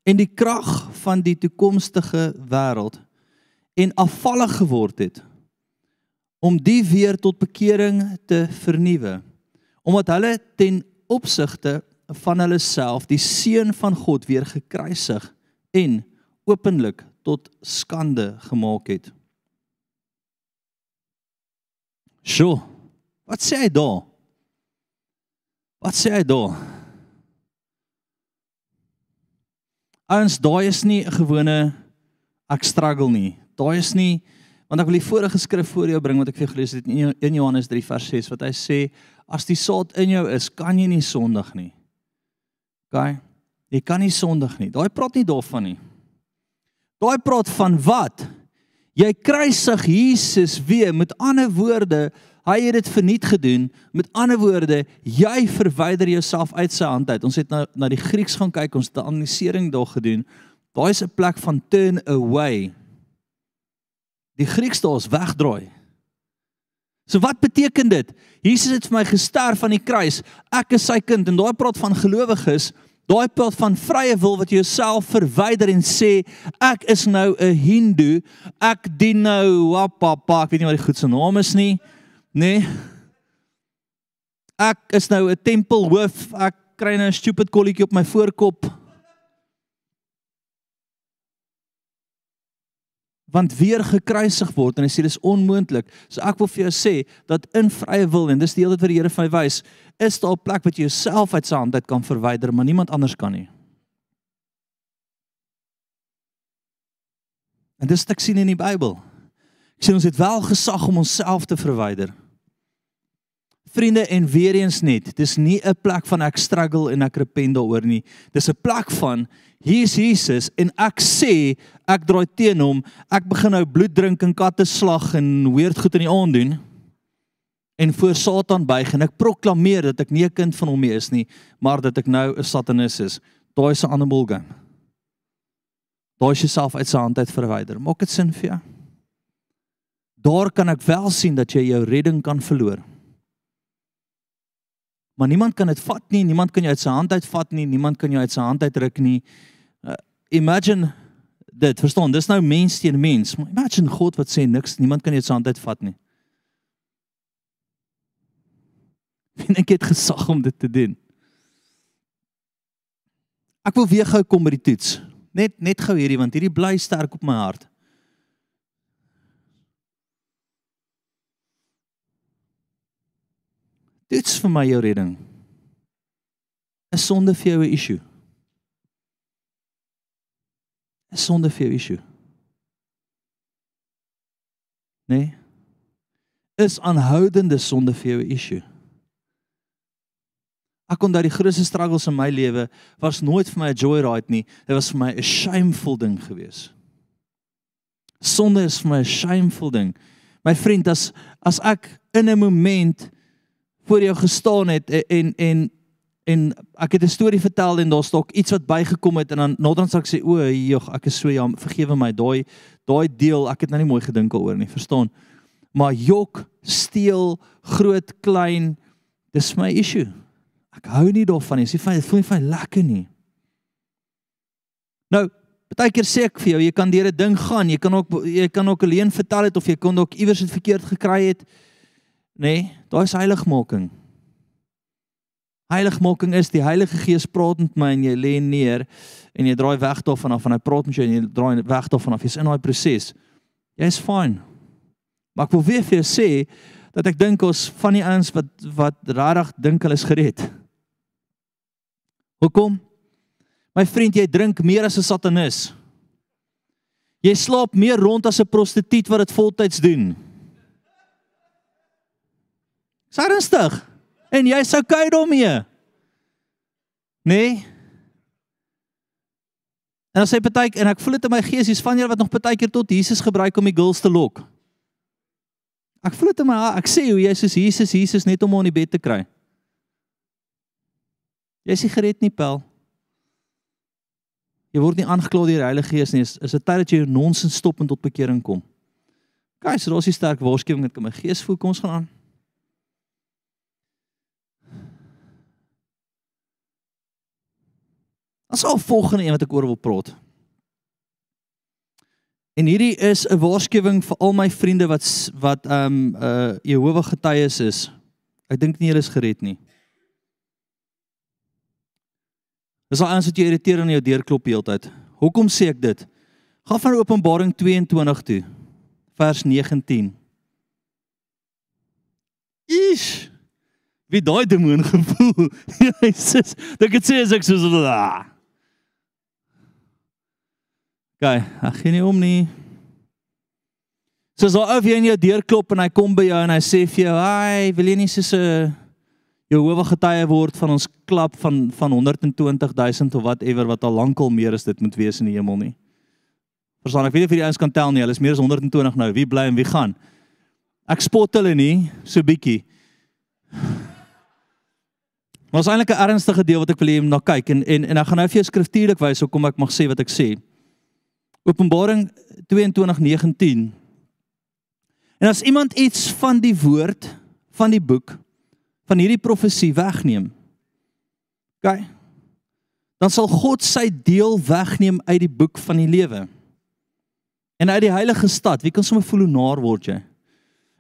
en die krag van die toekomstige wêreld en afvallig geword het om die weer tot bekering te vernuwe omdat hulle ten opsigte van hulle self die seun van God weer gekruisig en openlik tot skande gemaak het. Sjoe. Wat sê hy daar? Wat sê hy daar? Ouens, daai is nie 'n gewone ek struggle nie. Daai is nie want ek wil die vorige skrif voor jou bring wat ek vir jou gelees het in 1 Johannes 3 vers 6 wat hy sê as die saad in jou is, kan jy nie sondig nie. OK? Jy kan nie sondig nie. Daai praat nie daarvan nie. Daai praat van wat? Jy kruisig Jesus weer. Met ander woorde, hy het dit verniet gedoen. Met ander woorde, jy verwyder jouself uit sy hand uit. Ons het nou na die Grieks gaan kyk, ons het 'n analysering daar gedoen. Daai is 'n plek van turn away. Die Grieks daar is wegdraai. So wat beteken dit? Jesus het vir my gesterf aan die kruis. Ek is sy kind en daai praat van gelowiges. Daai praat van vrye wil wat jouself verwyder en sê ek is nou 'n hindoe. Ek dien nou wapapa, ek weet nie wat die goed se naam is nie. Nê? Nee. Ek is nou 'n tempelhoof. Ek kry nou 'n stupid kolletjie op my voorkop. want weer gekruisig word en hy sê dis onmoontlik. So ek wil vir jou sê dat in vrye wil en dis die hele tyd wat die Here vir my wys, is daar 'n plek wat jy jouself uit sy hand uit kan verwyder, maar niemand anders kan nie. En dis wat ek sien in die Bybel. Sien ons het wel gesag om onsself te verwyder. Vriende en weer eens net, dis nie 'n plek van ek struggle en ek repent daaroor nie. Dis 'n plek van hier's Jesus en ek sê ek draai teen hom. Ek begin nou bloed drink en katte slag en weird goed in die aand doen en voor Satan buig en ek proklameer dat ek nie 'n kind van hom meer is nie, maar dat ek nou 'n satanis is. Daai is 'n ander ballgame. Daai is jouself uit sy hand uit verwyder. Maak dit sin vir jou? Daar kan ek wel sien dat jy jou redding kan verloor. Maar niemand kan dit vat nie, niemand kan jou uit sy hand uit vat nie, niemand kan jou uit sy hand uitruk nie. Uh, imagine dit, verstaan, dis nou mens teen mens. Maar imagine God wat sê niks, niemand kan jou uit sy hand uit vat nie. En ek het gesag om dit te doen. Ek wil weer gou kom by die toets. Net net gou hierdie want hierdie bly sterk op my hart. Toets vir my jou redding. Is sonde vir jou 'n issue? Is sonde vir jou 'n issue? Nee. Is aanhoudende sonde vir jou 'n issue? Ek onthou die grootste struggles in my lewe was nooit vir my 'n joyride nie. Dit was vir my 'n shameful ding gewees. Sonde is vir my 'n shameful ding. My vriend, as as ek in 'n moment voor jou gestaan het en en en, en ek het 'n storie vertel en daar's dalk iets wat bygekom het en dan naderhand sê ek sê o, jog, ek is so jammer, vergewe my, daai daai deel, ek het nou nie mooi gedink daaroor nie, verstaan? Maar jok, steel, groot, klein, dis my issue. Ek hou nie daarvan nie. Dit voel nie vir my lekker nie. Nou, baie keer sê ek vir jou, jy kan deur 'n ding gaan. Jy kan ook jy kan ook alleen vertel het of jy kon ook iewers dit verkeerd gekry het. Nee, daai is heiligmaking. Heiligmaking is die Heilige Gees praat met my en jy lê neer en jy draai weg daarvan af en hy praat met jou en jy draai weg daarvan af. Jy's in daai proses. Jy's fine. Maar ek wil weer vir jou sê dat ek dink ons van die ouens wat wat regtig dink hulle is gered. Hoekom? My vriend, jy drink meer as 'n satanis. Jy slaap meer rond as 'n prostituut wat dit voltyds doen. Is ernstig? En jy sou kyk daarmee. Nee? En as hy partyk en ek voel dit in my gees, hier's van julle wat nog partykeer tot Jesus gebruik om die girls te lok. Ek voel dit in my hart. Ek sê hoe jy soos Jesus, Jesus net om hom in die bed te kry. Jy is nie gered nie, Pel. Jy word nie aangekla deur die Heilige Gees nie. Is dit tyd dat jy jou nonsens stop en tot bekering kom. Guys, daar's 'n sterk waarskuwing wat in my gees voel. Kom ons gaan aan. Ons al volgende een wat ek oor wil praat. En hierdie is 'n waarskuwing vir al my vriende wat wat ehm um, uh Jehovah getuies is. Ek dink nie hulle is gered nie. Dis al eens wat jy irriteer aan jou deurklop heeltyd. Hoekom sê ek dit? Gaan van Openbaring 22 toe. Vers 19. Ish. Wie daai demoon gevoel? Jesus, dit het sê as ek soos Gaan, ag gee nie om nie. Soos al of jy in jou deur klop en hy kom by jou en hy sê vir jou, "Hi, wil jy nie soos 'n Jehovah getuie word van ons klap van van 120000 of whatever wat al lankal meer is dit moet wees in die hemel nie." Verstaan, ek weet nie of hierdie ouens kan tel nie. Hulle is meer as 120 nou. Wie bly en wie gaan? Ek spot hulle nie so bietjie. Maar is eintlik 'n ernstige deel wat ek wil hê jy moet na kyk en en en ek gaan nou vir jou skriftuurlik wys hoekom ek mag sê wat ek sê. Openbaring 22:19. En as iemand iets van die woord van die boek van hierdie profesie wegneem. OK. Dan sal God sy deel wegneem uit die boek van die lewe. En uit die heilige stad, wie kan sommer voel hoe naar word jy?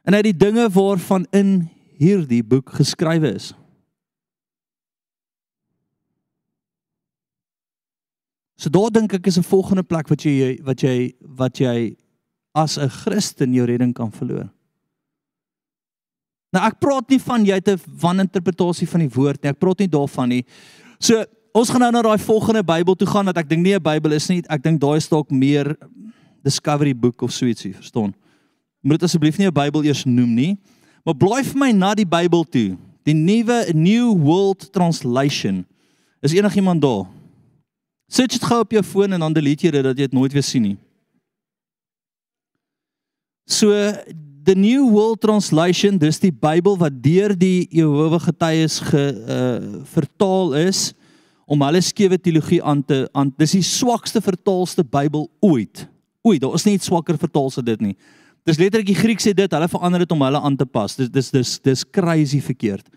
En uit die dinge waarvan in hierdie boek geskrywe is. So daar dink ek is 'n volgende plek wat jy wat jy wat jy as 'n Christen jou redding kan verloor. Nou ek praat nie van jy het 'n waninterpretasie van die woord nie. Ek praat nie daarvan nie. So ons gaan nou na daai volgende Bybel toe gaan wat ek dink nie 'n Bybel is nie. Ek dink daai is dalk meer discovery boek of so ietsie, verstaan? Moet dit asseblief nie 'n Bybel eers noem nie. Maar blaai vir my na die Bybel toe. Die nuwe New World Translation. Is enigiemand daar? Sit dit gou op jou foon en dan delete jy dit dat jy dit nooit weer sien nie. So the New World Translation, dis die Bybel wat deur die Jehova getuies ge uh, vertaal is om hulle skewe teologie aan te aan dis die swakste vertaalste Bybel ooit. Ooit, daar is nie iets swakker vertaal as dit nie. Dis letterlik die Griek sê dit, hulle verander dit om hulle aan te pas. Dis dis dis dis crazy verkeerd.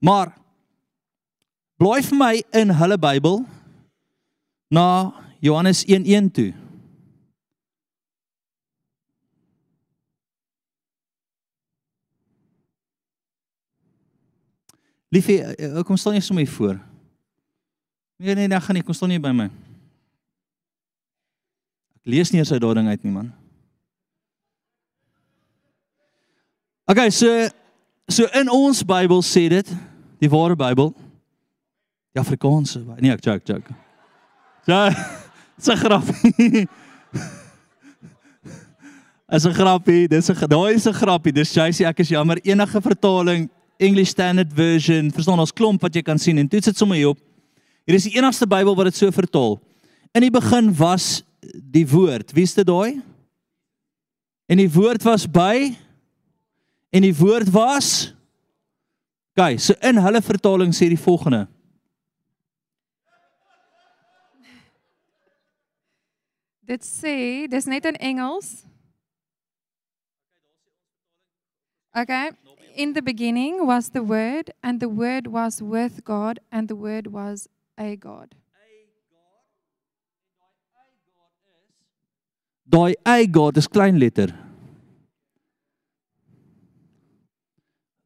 Maar blaai vir my in hulle Bybel na Johannes 1:1 toe. Liefie, eh, kom staan jy sommer hier voor. Nee nee, nee, gaan nie, kom staan nie by my. Ek lees nie eens uit daardie ding uit nie, man. Okay, so so in ons Bybel sê dit, die ware Bybel, die Afrikaanse, nee, ek joke, joke. Ja, dis 'n grapie. As 'n grappie, dis 'n daai is 'n grappie. Dis jy sê ek is jammer enige vertaling English Standard Version, verstaan ons klomp wat jy kan sien en toets dit sommer hier op. Hier is die enigste Bybel wat dit so vertaal. In die begin was die woord. Wie is dit daai? En die woord was by en die woord was Kyk, so in hulle vertaling sê die volgende. Dit sê, dis net in Engels. Okay. In the beginning was the word and the word was with God and the word was a God. Daai I God is klein letter.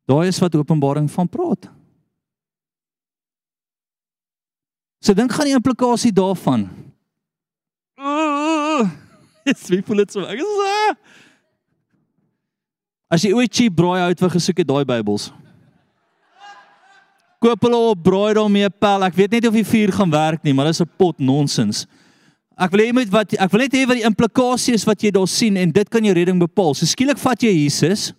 Daai is wat Openbaring van praat. So dink gaan die implikasie daarvan. Dis wie voel dit so. Ek is ah. As jy ooit cheap braai hout wil gesoek het daai Bybels. Koop hulle op, braai daarmee pel. Ek weet net of die vuur gaan werk nie, maar dis 'n pot nonsens. Ek wil hê met wat ek wil net hê wat die implikasie is wat jy daar sien en dit kan jou redding bepaal. So skielik vat jy Jesus.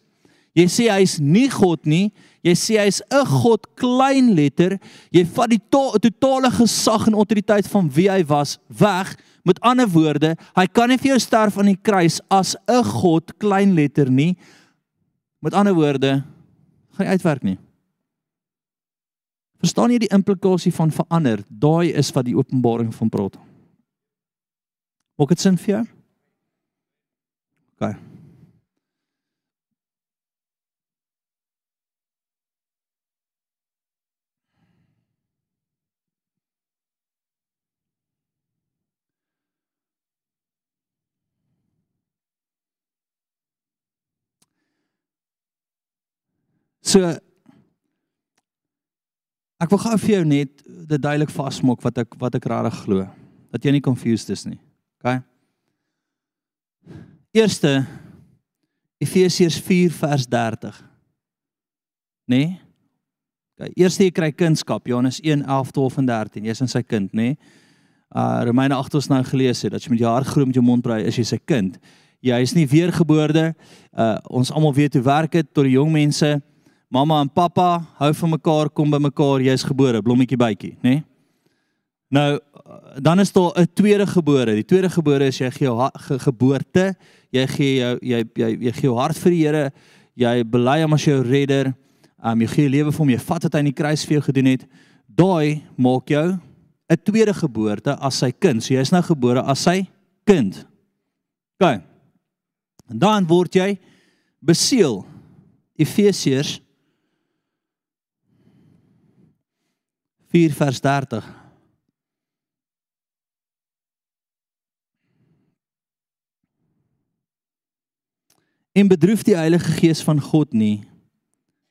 Jy sê hy's nie God nie. Jy sê hy's 'n God klein letter. Jy vat die to totale gesag en autoriteit van wie hy was weg. Met ander woorde, hy kan nie vir jou sterf aan die kruis as 'n God klein letter nie. Met ander woorde, gaan nie uitwerk nie. Verstaan jy die implikasie van verander? Daai is wat die openbaring van praat. Maak dit sin vir jou? OK. So ek wil gou vir jou net dit duidelik vasmaak wat ek wat ek regtig glo. Dat jy nie confused is nie. OK? Eerste Efesiërs 4 vers 30. Nê? Nee? OK, eerste jy kry kunskap, Johannes 1 11 12 en 13. Jy's in sy kind, nê? Nee? Uh Romeine 8 ons nou gelees het dat jy met jou hart glo met jou mond praat is jy sy kind. Jy is nie weergebore. Uh ons almal weet hoe werk dit tot die jong mense. Mamma en pappa hou van mekaar, kom by mekaar, jy's gebore, blommetjie bytjie, nê? Nee? Nou dan is daar 'n tweede gebore. Die tweede gebore is jy gee jou ge geboorte, jy gee jou jy jy jy gee jou hart vir die Here, jy bely hom as jou redder. Um jy gee jou lewe vir hom, jy vat wat hy in die kruis vir jou gedoen het. Daai maak jou 'n tweede geboorte as sy kind. So jy is nou gebore as sy kind. OK. En dan word jy beseël. Efesiërs 4 vers 30. En bedroef die Heilige Gees van God nie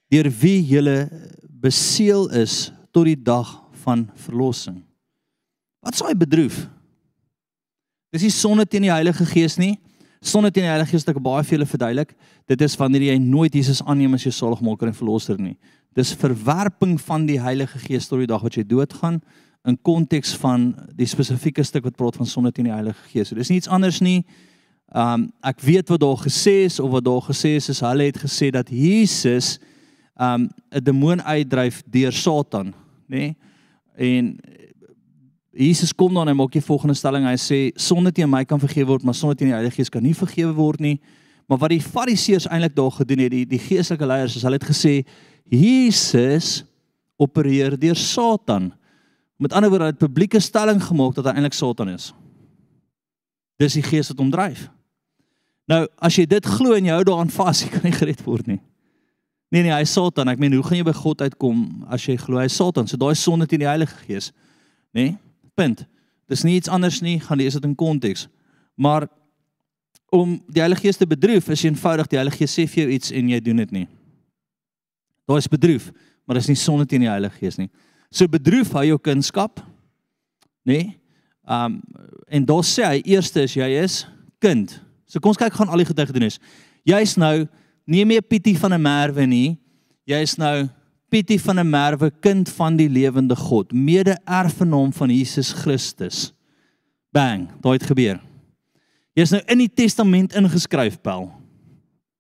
deur wie julle beseël is tot die dag van verlossing. Wat sou hy bedroef? Dis nie sonde teen die Heilige Gees nie. Sonde teen die Heilige Gees het ek baie vir julle verduidelik. Dit is wanneer jy nooit Jesus aanneem as jou saligmaker en verlosser nie. Dis verwerping van die Heilige Gees tot die dag wat jy doodgaan in konteks van die spesifieke stuk wat praat van sonde teen die Heilige Gees. So dis nie iets anders nie. Um ek weet wat daar gesê is of wat daar gesê is is hulle het gesê dat Jesus um 'n demoon uitdryf deur Satan, nê? Nee? En Jesus kom dan en maak die volgende stelling. Hy sê sonde teen my kan vergewe word, maar sonde teen die Heilige Gees kan nie vergewe word nie. Maar wat die Fariseërs eintlik daar gedoen het, die die geestelike leiers, is hulle het gesê Jesus opereer deur Satan. Met ander woorde, hulle het publieke stelling gemaak dat hy eintlik Satan is. Dis die gees wat hom dryf. Nou, as jy dit glo en jy hou daaraan vas, jy kan nie gered word nie. Nee nee, hy is Satan. Ek meen, hoe gaan jy by God uitkom as jy glo hy is Satan? So daai sonde teen die Heilige Gees, nê? Nee? Punt. Dis nie iets anders nie, gaan lees dit in konteks. Maar om die Heilige Gees te bedroef is eenvoudig die Heilige Gees sê vir jou iets en jy doen dit nie. Daar is bedroef, maar dis nie sonde teen die Heilige Gees nie. So bedroef hy jou kunskap, nê? Nee? Um en daar sê hy eerste is jy is kind. So kom ons kyk gaan al die getuigenis. Jy's nou nie meer Pietie van 'n Merwe nie. Jy's nou Pietie van 'n Merwe, kind van die lewende God, mede-erfgenaam van Jesus Christus. Bang, daai het gebeur. Jy's nou in die testament ingeskryf, Paul.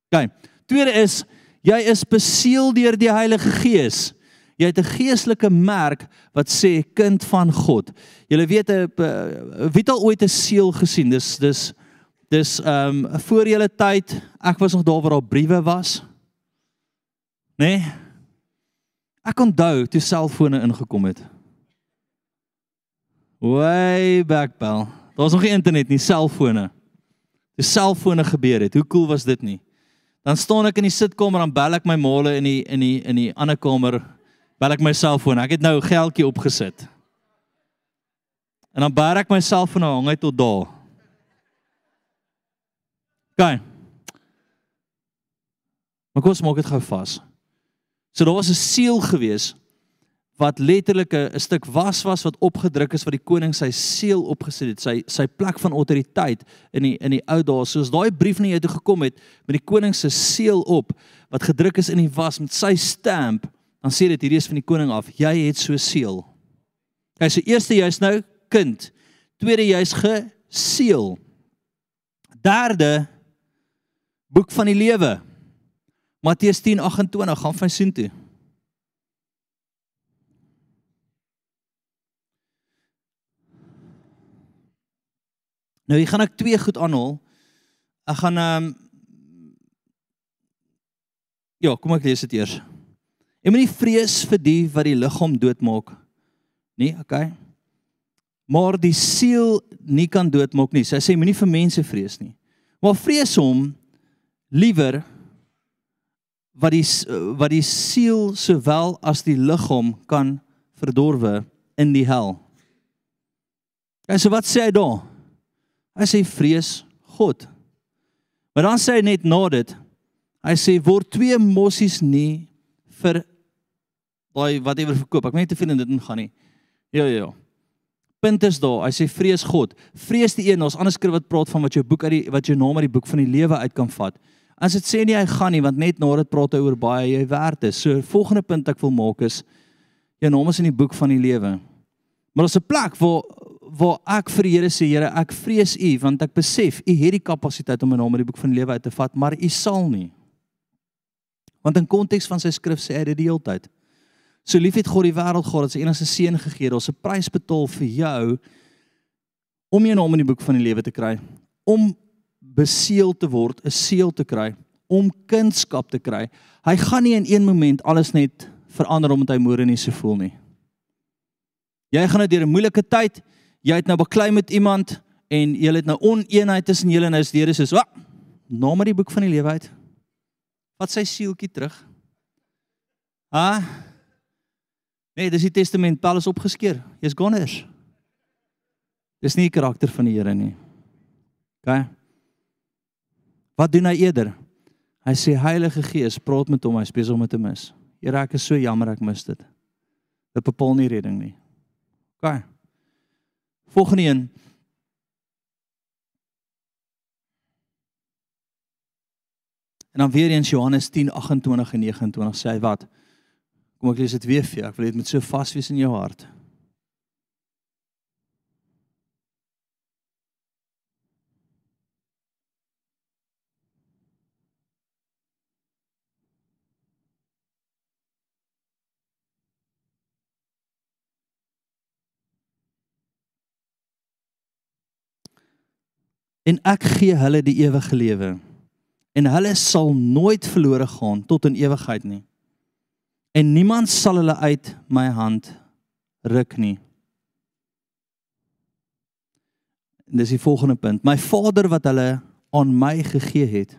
OK. Tweede is jy is beseël deur die Heilige Gees. Jy het 'n geestelike merk wat sê kind van God. Jy weet 'n wie het al ooit 'n seël gesien? Dis dis dis ehm um, voor julle tyd. Ek was nog daar waar daar briewe was. Né? Nee? Ek onthou toe selfone ingekom het. Way back bel. Daar was nog nie internet nie, selfone. Die selfone gebeur het. Hoe cool was dit nie? Dan staan ek in die sitkamer en bel ek my maale in die in die in die ander kamer bel ek my selfoon. Ek het nou geldjie opgesit. En dan bel ek my selfoon nou hang hy tot daar. Gaan. Maar kom ons maak dit gou vas. So daar was 'n seël gewees wat letterlik 'n stuk was was wat opgedruk is wat die koning sy seël opgesit het, sy sy plek van autoriteit in die in die ou dae. Soos daai brief na jou toe gekom het met die koning se seël op wat gedruk is in die was met sy stamp, dan sê dit hierdie is van die koning af. Jy het so seël. Hy sê eerste jy's nou kind. Tweede jy's geseël. Derde boek van die lewe. Matteus 10:28 gaan van soen Nou, hier gaan ek twee goed aanhaal. Ek gaan ehm um, Ja, kom ek lees dit eers. Jy moenie vrees vir die wat die liggaam doodmaak nie, okay? Maar die siel nie kan doodmaak nie. Sy sê moenie vir mense vrees nie. Maar vrees hom liewer wat die wat die siel sowel as die liggaam kan verdorwe in die hel. En so wat sê hy daar? Hy sê vrees God. Maar dan sê hy net na dit, hy sê word twee mossies nie vir daai whatever verkoop. Ek weet nie te veel in dit ingaan nie. Ja ja ja. Punt is daar. Hy sê vrees God. Vrees die een. Ons ander skrif wat praat van wat jou boek uit die wat jou naam uit die boek van die lewe uit kan vat. As dit sê nie hy gaan nie want net na dit praat hy oor baie jy werd is. So volgende punt ek wil maak is jou naam is in die boek van die lewe. Maar daar's 'n plek waar waar ek vir die Here sê Here ek vrees U want ek besef U het die kapasiteit om my naam in die boek van lewe uit te vat maar U sal nie. Want in konteks van sy skrif sê hy dit die hele tyd. So lief het God die wêreld gehad dat sy enigste seun gegee het. Daar's 'n prys betaal vir jou om jou naam in die boek van die lewe te kry, om beseël te word, 'n seël te kry, om kindskap te kry. Hy gaan nie in een moment alles net verander omdat hy môre nie so voel nie. Jy gaan nou deur 'n moeilike tyd, jy het nou baklei met iemand en jy het nou oneenheid tussen julle en nou is die Here soos, "Wag, naam in die boek van die lewe uit." Wat sy sieltjie terug. Ha? Nee, dis die testament, Paulus opgeskeer. Jy's goners. Dis nie die karakter van die Here nie. OK. Wat doen hy eerder? Hy sê Heilige Gees, praat met hom, hy spesiaal om dit te mis. Here, ek is so jammer ek mis dit. Dit bepaal nie redding nie. OK. Volgende een. En dan weer eens Johannes 10:28 en 29 sê hy wat? Kom ek lees dit weer vir jou. Ek wil dit met so vas wees in jou hart. En ek gee hulle die ewige lewe. En hulle sal nooit verlore gaan tot in ewigheid nie. En niemand sal hulle uit my hand ruk nie. En dis die volgende punt. My Vader wat hulle aan my gegee het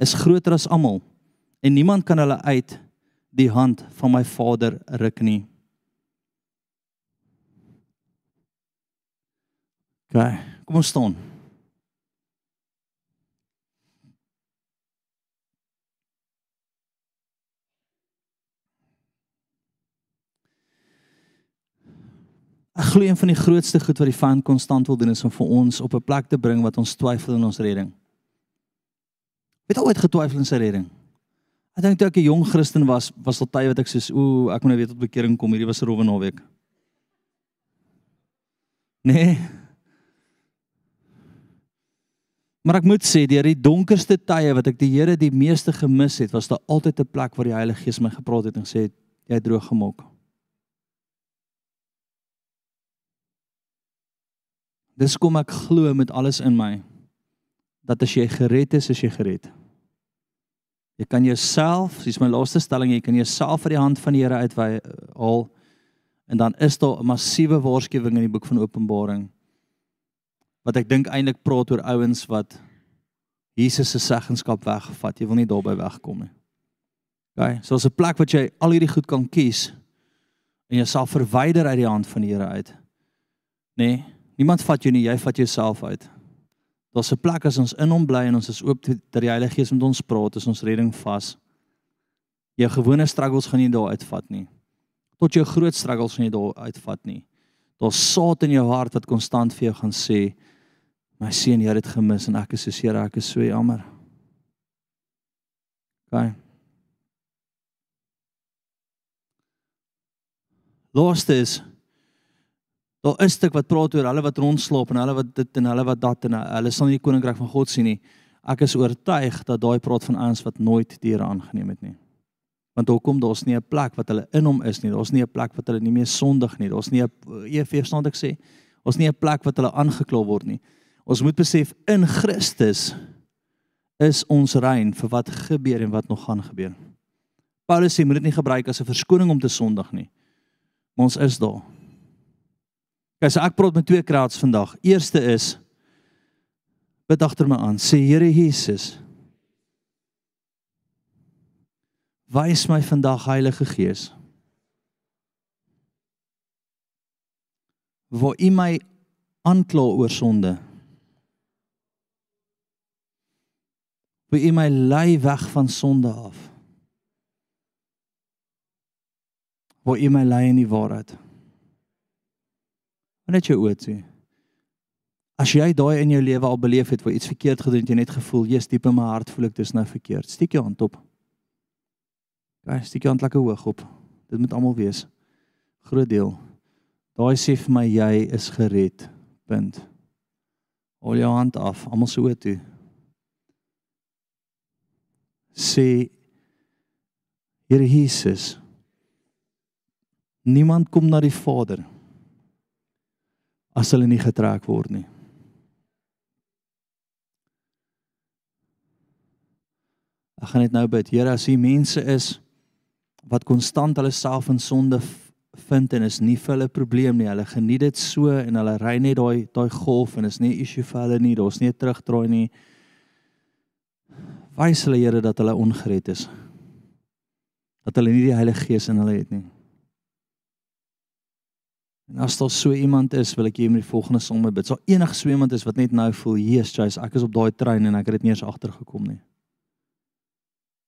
is groter as almal. En niemand kan hulle uit die hand van my Vader ruk nie. OK, kom ons staan. Ek glo een van die grootste goed wat die vyand konstant wil doen is om vir ons op 'n plek te bring wat ons twyfel in ons redding. Het ooit getwyfel in sy redding? Ek dink toe ek 'n jong Christen was, was daar tye wat ek soos ooh, ek moet nou weet tot bekering kom. Hierdie was 'n rowwe naweek. Nee. Maar ek moet sê deur die donkerste tye wat ek die Here die meeste gemis het, was daar altyd 'n plek waar die Heilige Gees my gepraat het en gesê het jy het droog gemaak. Dis kom ek glo met alles in my dat as jy gered is, is jy gered. Jy kan jouself, dis my laaste stelling, jy kan jouself uit die hand van die Here uitwy haal en dan is daar 'n massiewe waarskuwing in die boek van Openbaring wat ek dink eintlik praat oor ouens wat Jesus se seggenskap weggevat. Jy wil nie daarby wegkom nie. OK, so 'n plek wat jy al hierdie goed kan kies en jouself verwyder uit die hand van die Here uit. Nee, niemand vat jou nie, jy vat jouself uit. Daar's 'n plek as ons in hom bly en ons is oop dat die Heilige Gees met ons praat, is ons redding vas. Jou gewone struggles gaan nie daar uitvat nie. Tot jou groot struggles gaan jy daar uitvat nie. Daar's saad in jou hart wat konstant vir jou gaan sê, My seun, jy het dit gemis en ek is so seer, ek is so jammer. OK. Laaste is daar is stuk wat praat oor hulle wat rondslaap en hulle wat dit en hulle wat dat en hulle sal nie die koninkryk van God sien nie. Ek is oortuig dat daai praat van ouens wat nooit die Here aangeneem het nie. Want hoekom daar's nie 'n plek wat hulle in hom is nie. Daar's nie 'n plek wat hulle nie meer sondig nie. Daar's nie 'n EV staan ek sê. Ons nie 'n plek wat hulle aangekla word nie. Ons moet besef in Christus is ons rein vir wat gebeur en wat nog gaan gebeur. Paulus sê moet dit nie gebruik as 'n verskoning om te sondig nie. Maar ons is daar. So ek praat met twee kraads vandag. Eerste is bid agter my aan. Sê Here Jesus, wys my vandag Heilige Gees. Waar U my aankla oor sonde. Waar U my lei weg van sonde af. Waar U my lei in die waarheid. Net jou oë toe. As jy daai in jou lewe al beleef het waar iets verkeerd gedoen het, jy net gevoel, "Jesus, diep in my hart voel ek dis nou verkeerd." Steek jou hand op. Kyk, steek jou hand lekker hoog op. Dit moet almal wees. Groot deel. Daai sê vir my jy is gered. Punt. Hol jou hand af, almal se oë toe. Sê Here Jesus. Niemand kom na die Vader as hulle nie getrek word nie. Ek gaan net nou bid. Here, as hier mense is wat konstant hulle self in sonde vind en is nie vir hulle probleem nie. Hulle geniet dit so en hulle ry net daai daai golf en is nie 'n issue vir hulle nie. Daar's nie 'n terugdraai nie. Wys hulle Here dat hulle ongered is. Dat hulle nie die Heilige Gees in hulle het nie. En as daar so iemand is, wil ek jy met die volgende som bid. So enige so iemand is wat net nou voel, "Jesus, ek is op daai trein en ek het dit nie eens agtergekom nie."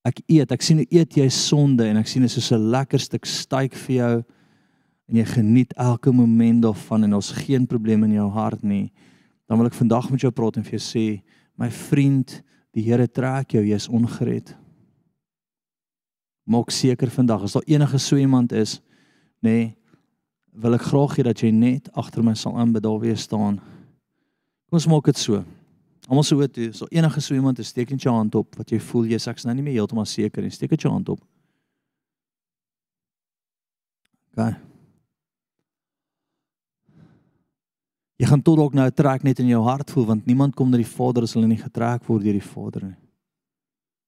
Ek eet, ek sien eet jy sonde en ek sien dit is so 'n lekker stuk steak vir jou en jy geniet elke oomblik daarvan en ons geen probleem in jou hart nie. Dan wil ek vandag met jou praat en vir jou sê, my vriend, die Here trek jou, jy's ongered. Maak seker vandag as daar enige so iemand is, nê, nee, wil ek graag hê dat jy net agter my sal aanbid daar weer staan. Kom ons maak dit so. Almal so toe, so enige so iemand steek net jou hand op wat jy voel jy's ek's nou nie meer heeltemal seker nie. Steek net jou hand op. OK. Jy gaan tot dalk nou 'n trek net in jou hart voel want niemand kom na die Vader as hulle nie getrek word deur die Vader nie.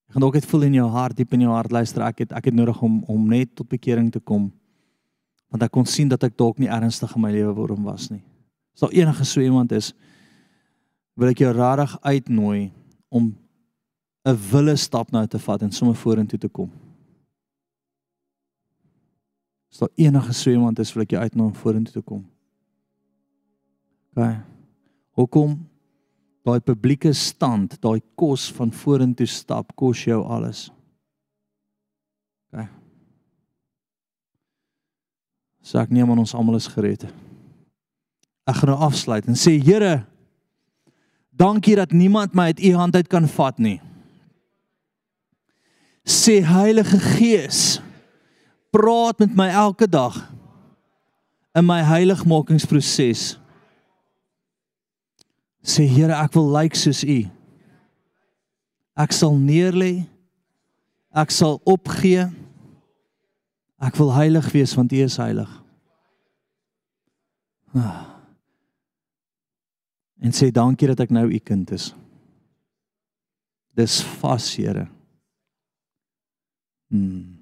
Jy gaan dalk net voel in jou hart, diep in jou hart, luister ek het ek het nodig om om net tot bekering te kom. Want ek kon sien dat ek dalk nie ernstig in my lewe waarom was nie. As daar enige so iemand is, wil ek jou regtig uitnooi om 'n wille stap nou te vat en sommer vorentoe te kom. As daar enige so iemand is, wil ek jou uitnooi om vorentoe te kom. OK. Hoekom daai publieke stand, daai kos van vorentoe stap kos jou alles. OK. So ek neem aan ons almal is gered. Ek gaan nou afsluit en sê Here, dankie dat niemand my uit u hand uit kan vat nie. Sê Heilige Gees, praat met my elke dag in my heiligmakingsproses. Sê Here, ek wil lyk like soos U. Ek sal neerlê. Ek sal opgee. Ek wil heilig wees want U is heilig. Ah. En sê dankie dat ek nou U kind is. Dis vas, Here. Hmm.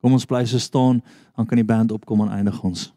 Kom ons bly so staan, dan kan die band opkom en eindig ons.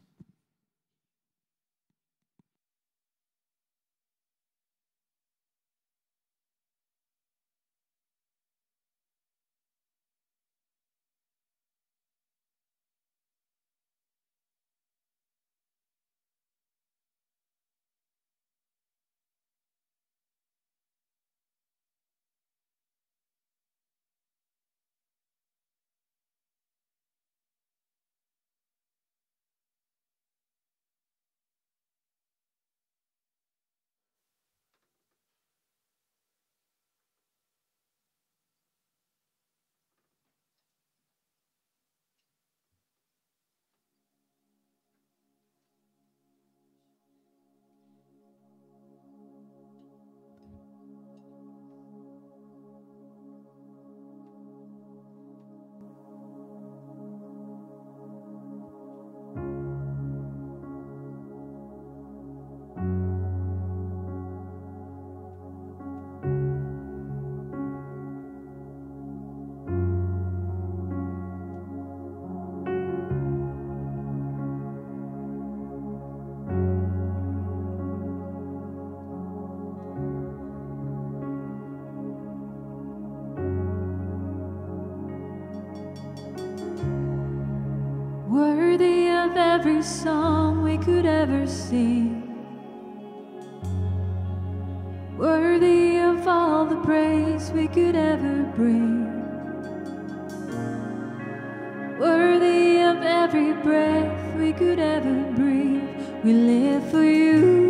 Of every song we could ever sing. Worthy of all the praise we could ever bring. Worthy of every breath we could ever breathe. We live for you.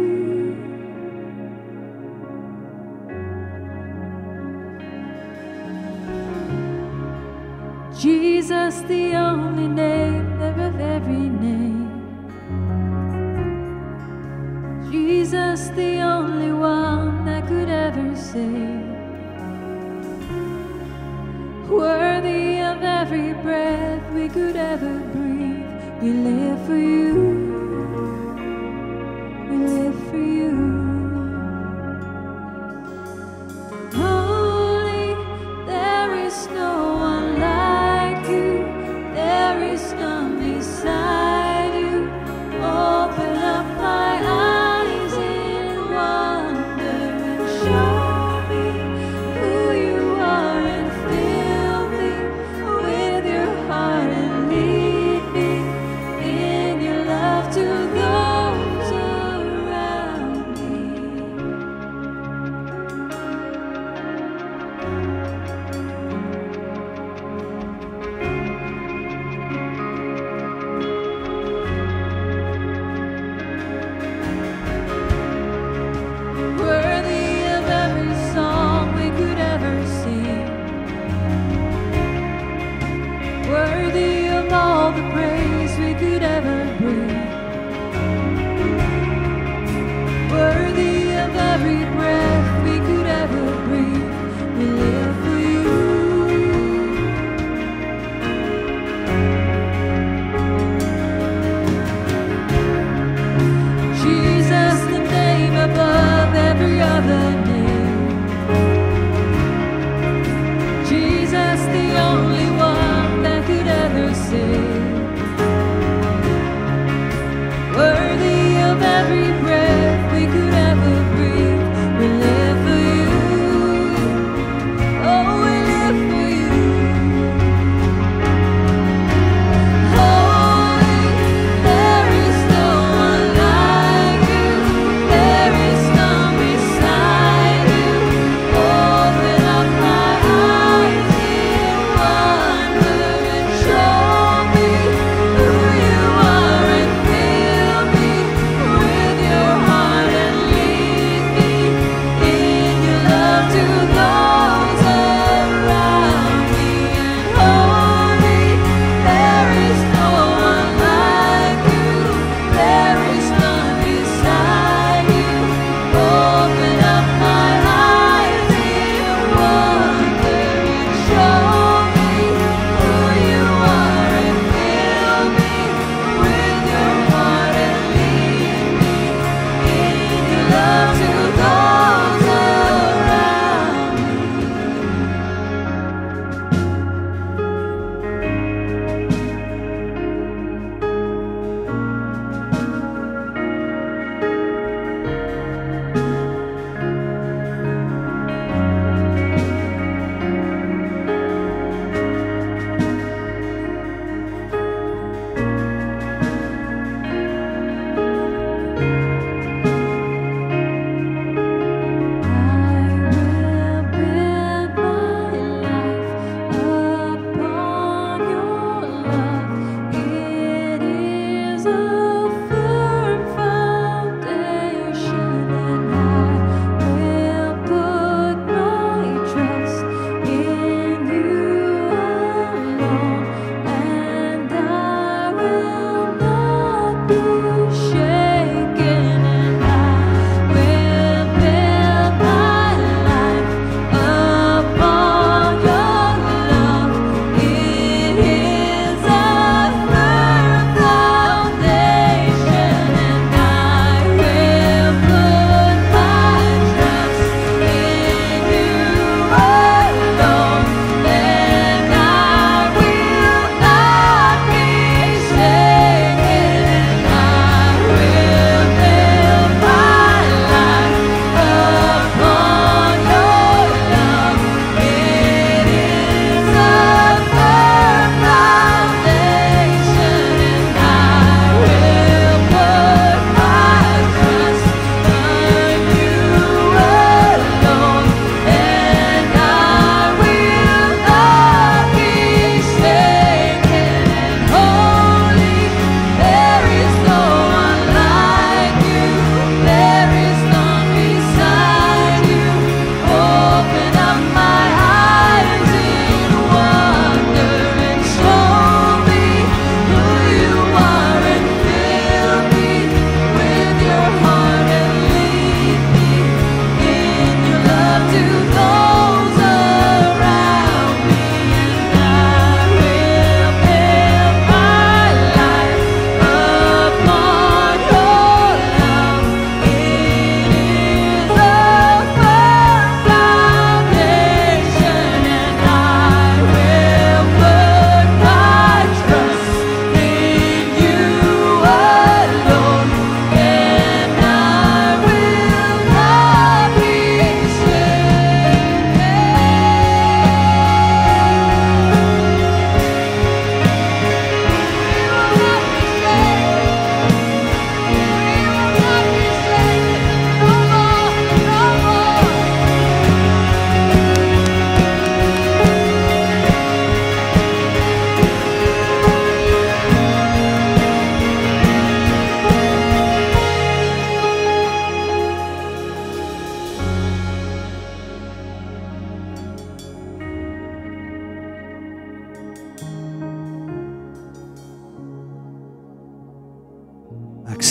Jesus, the only name live for you.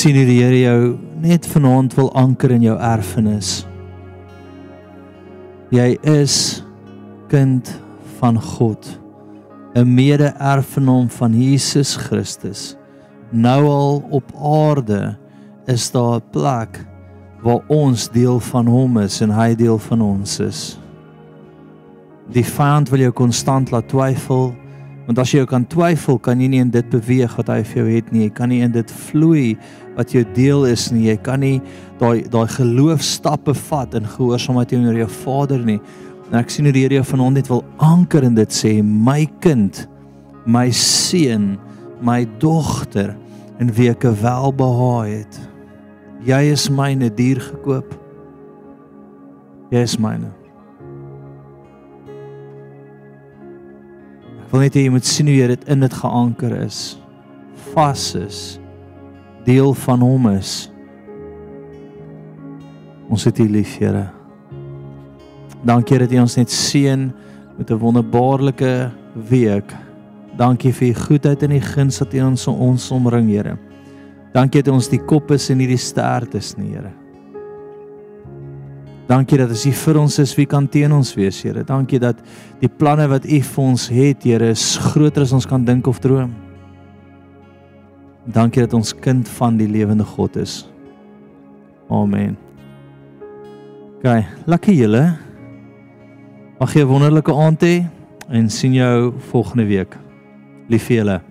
Sien hoe die Here jou net vanaand wil anker in jou erfenis. Jy is kind van God, 'n mede-erfenaam van Jesus Christus. Nou al op aarde is daar 'n plek waar ons deel van hom is en hy deel van ons is. Die vyand wil jou konstant laat twyfel, want as jy kan twyfel, kan jy nie in dit beweeg wat hy vir jou het nie. Jy kan nie in dit vloei wat jou deel is nie. Jy kan nie daai daai geloofstappe vat in gehoorsaamheid teenoor jou Vader nie. En ek sien hoe die Here jou vanaand net wil anker in dit sê, my kind, my seun, my dogter in wie ek welbehaag het. Jy is myne dier gekoop. Jy is myne. Ek wil net hê jy moet sien hoe jy dit in dit geanker is. Vas is. Deel van hom is. Ons het U lief, Here. Dankie dat U ons net seën met 'n wonderbaarlike week. Dankie vir U goedheid en U guns wat U ons ons omring, Here. Dankie dat ons die kop is en nie die stert is nie, Here. Dankie dat as U vir ons is, wie kan teen ons wees, Here? Dankie dat die planne wat U vir ons het, Here, is groter as ons kan dink of droom. Dankie dat ons kind van die lewende God is. Amen. OK, lekker julle. Mag jy 'n wonderlike aand hê en sien jou volgende week. Lief vir julle.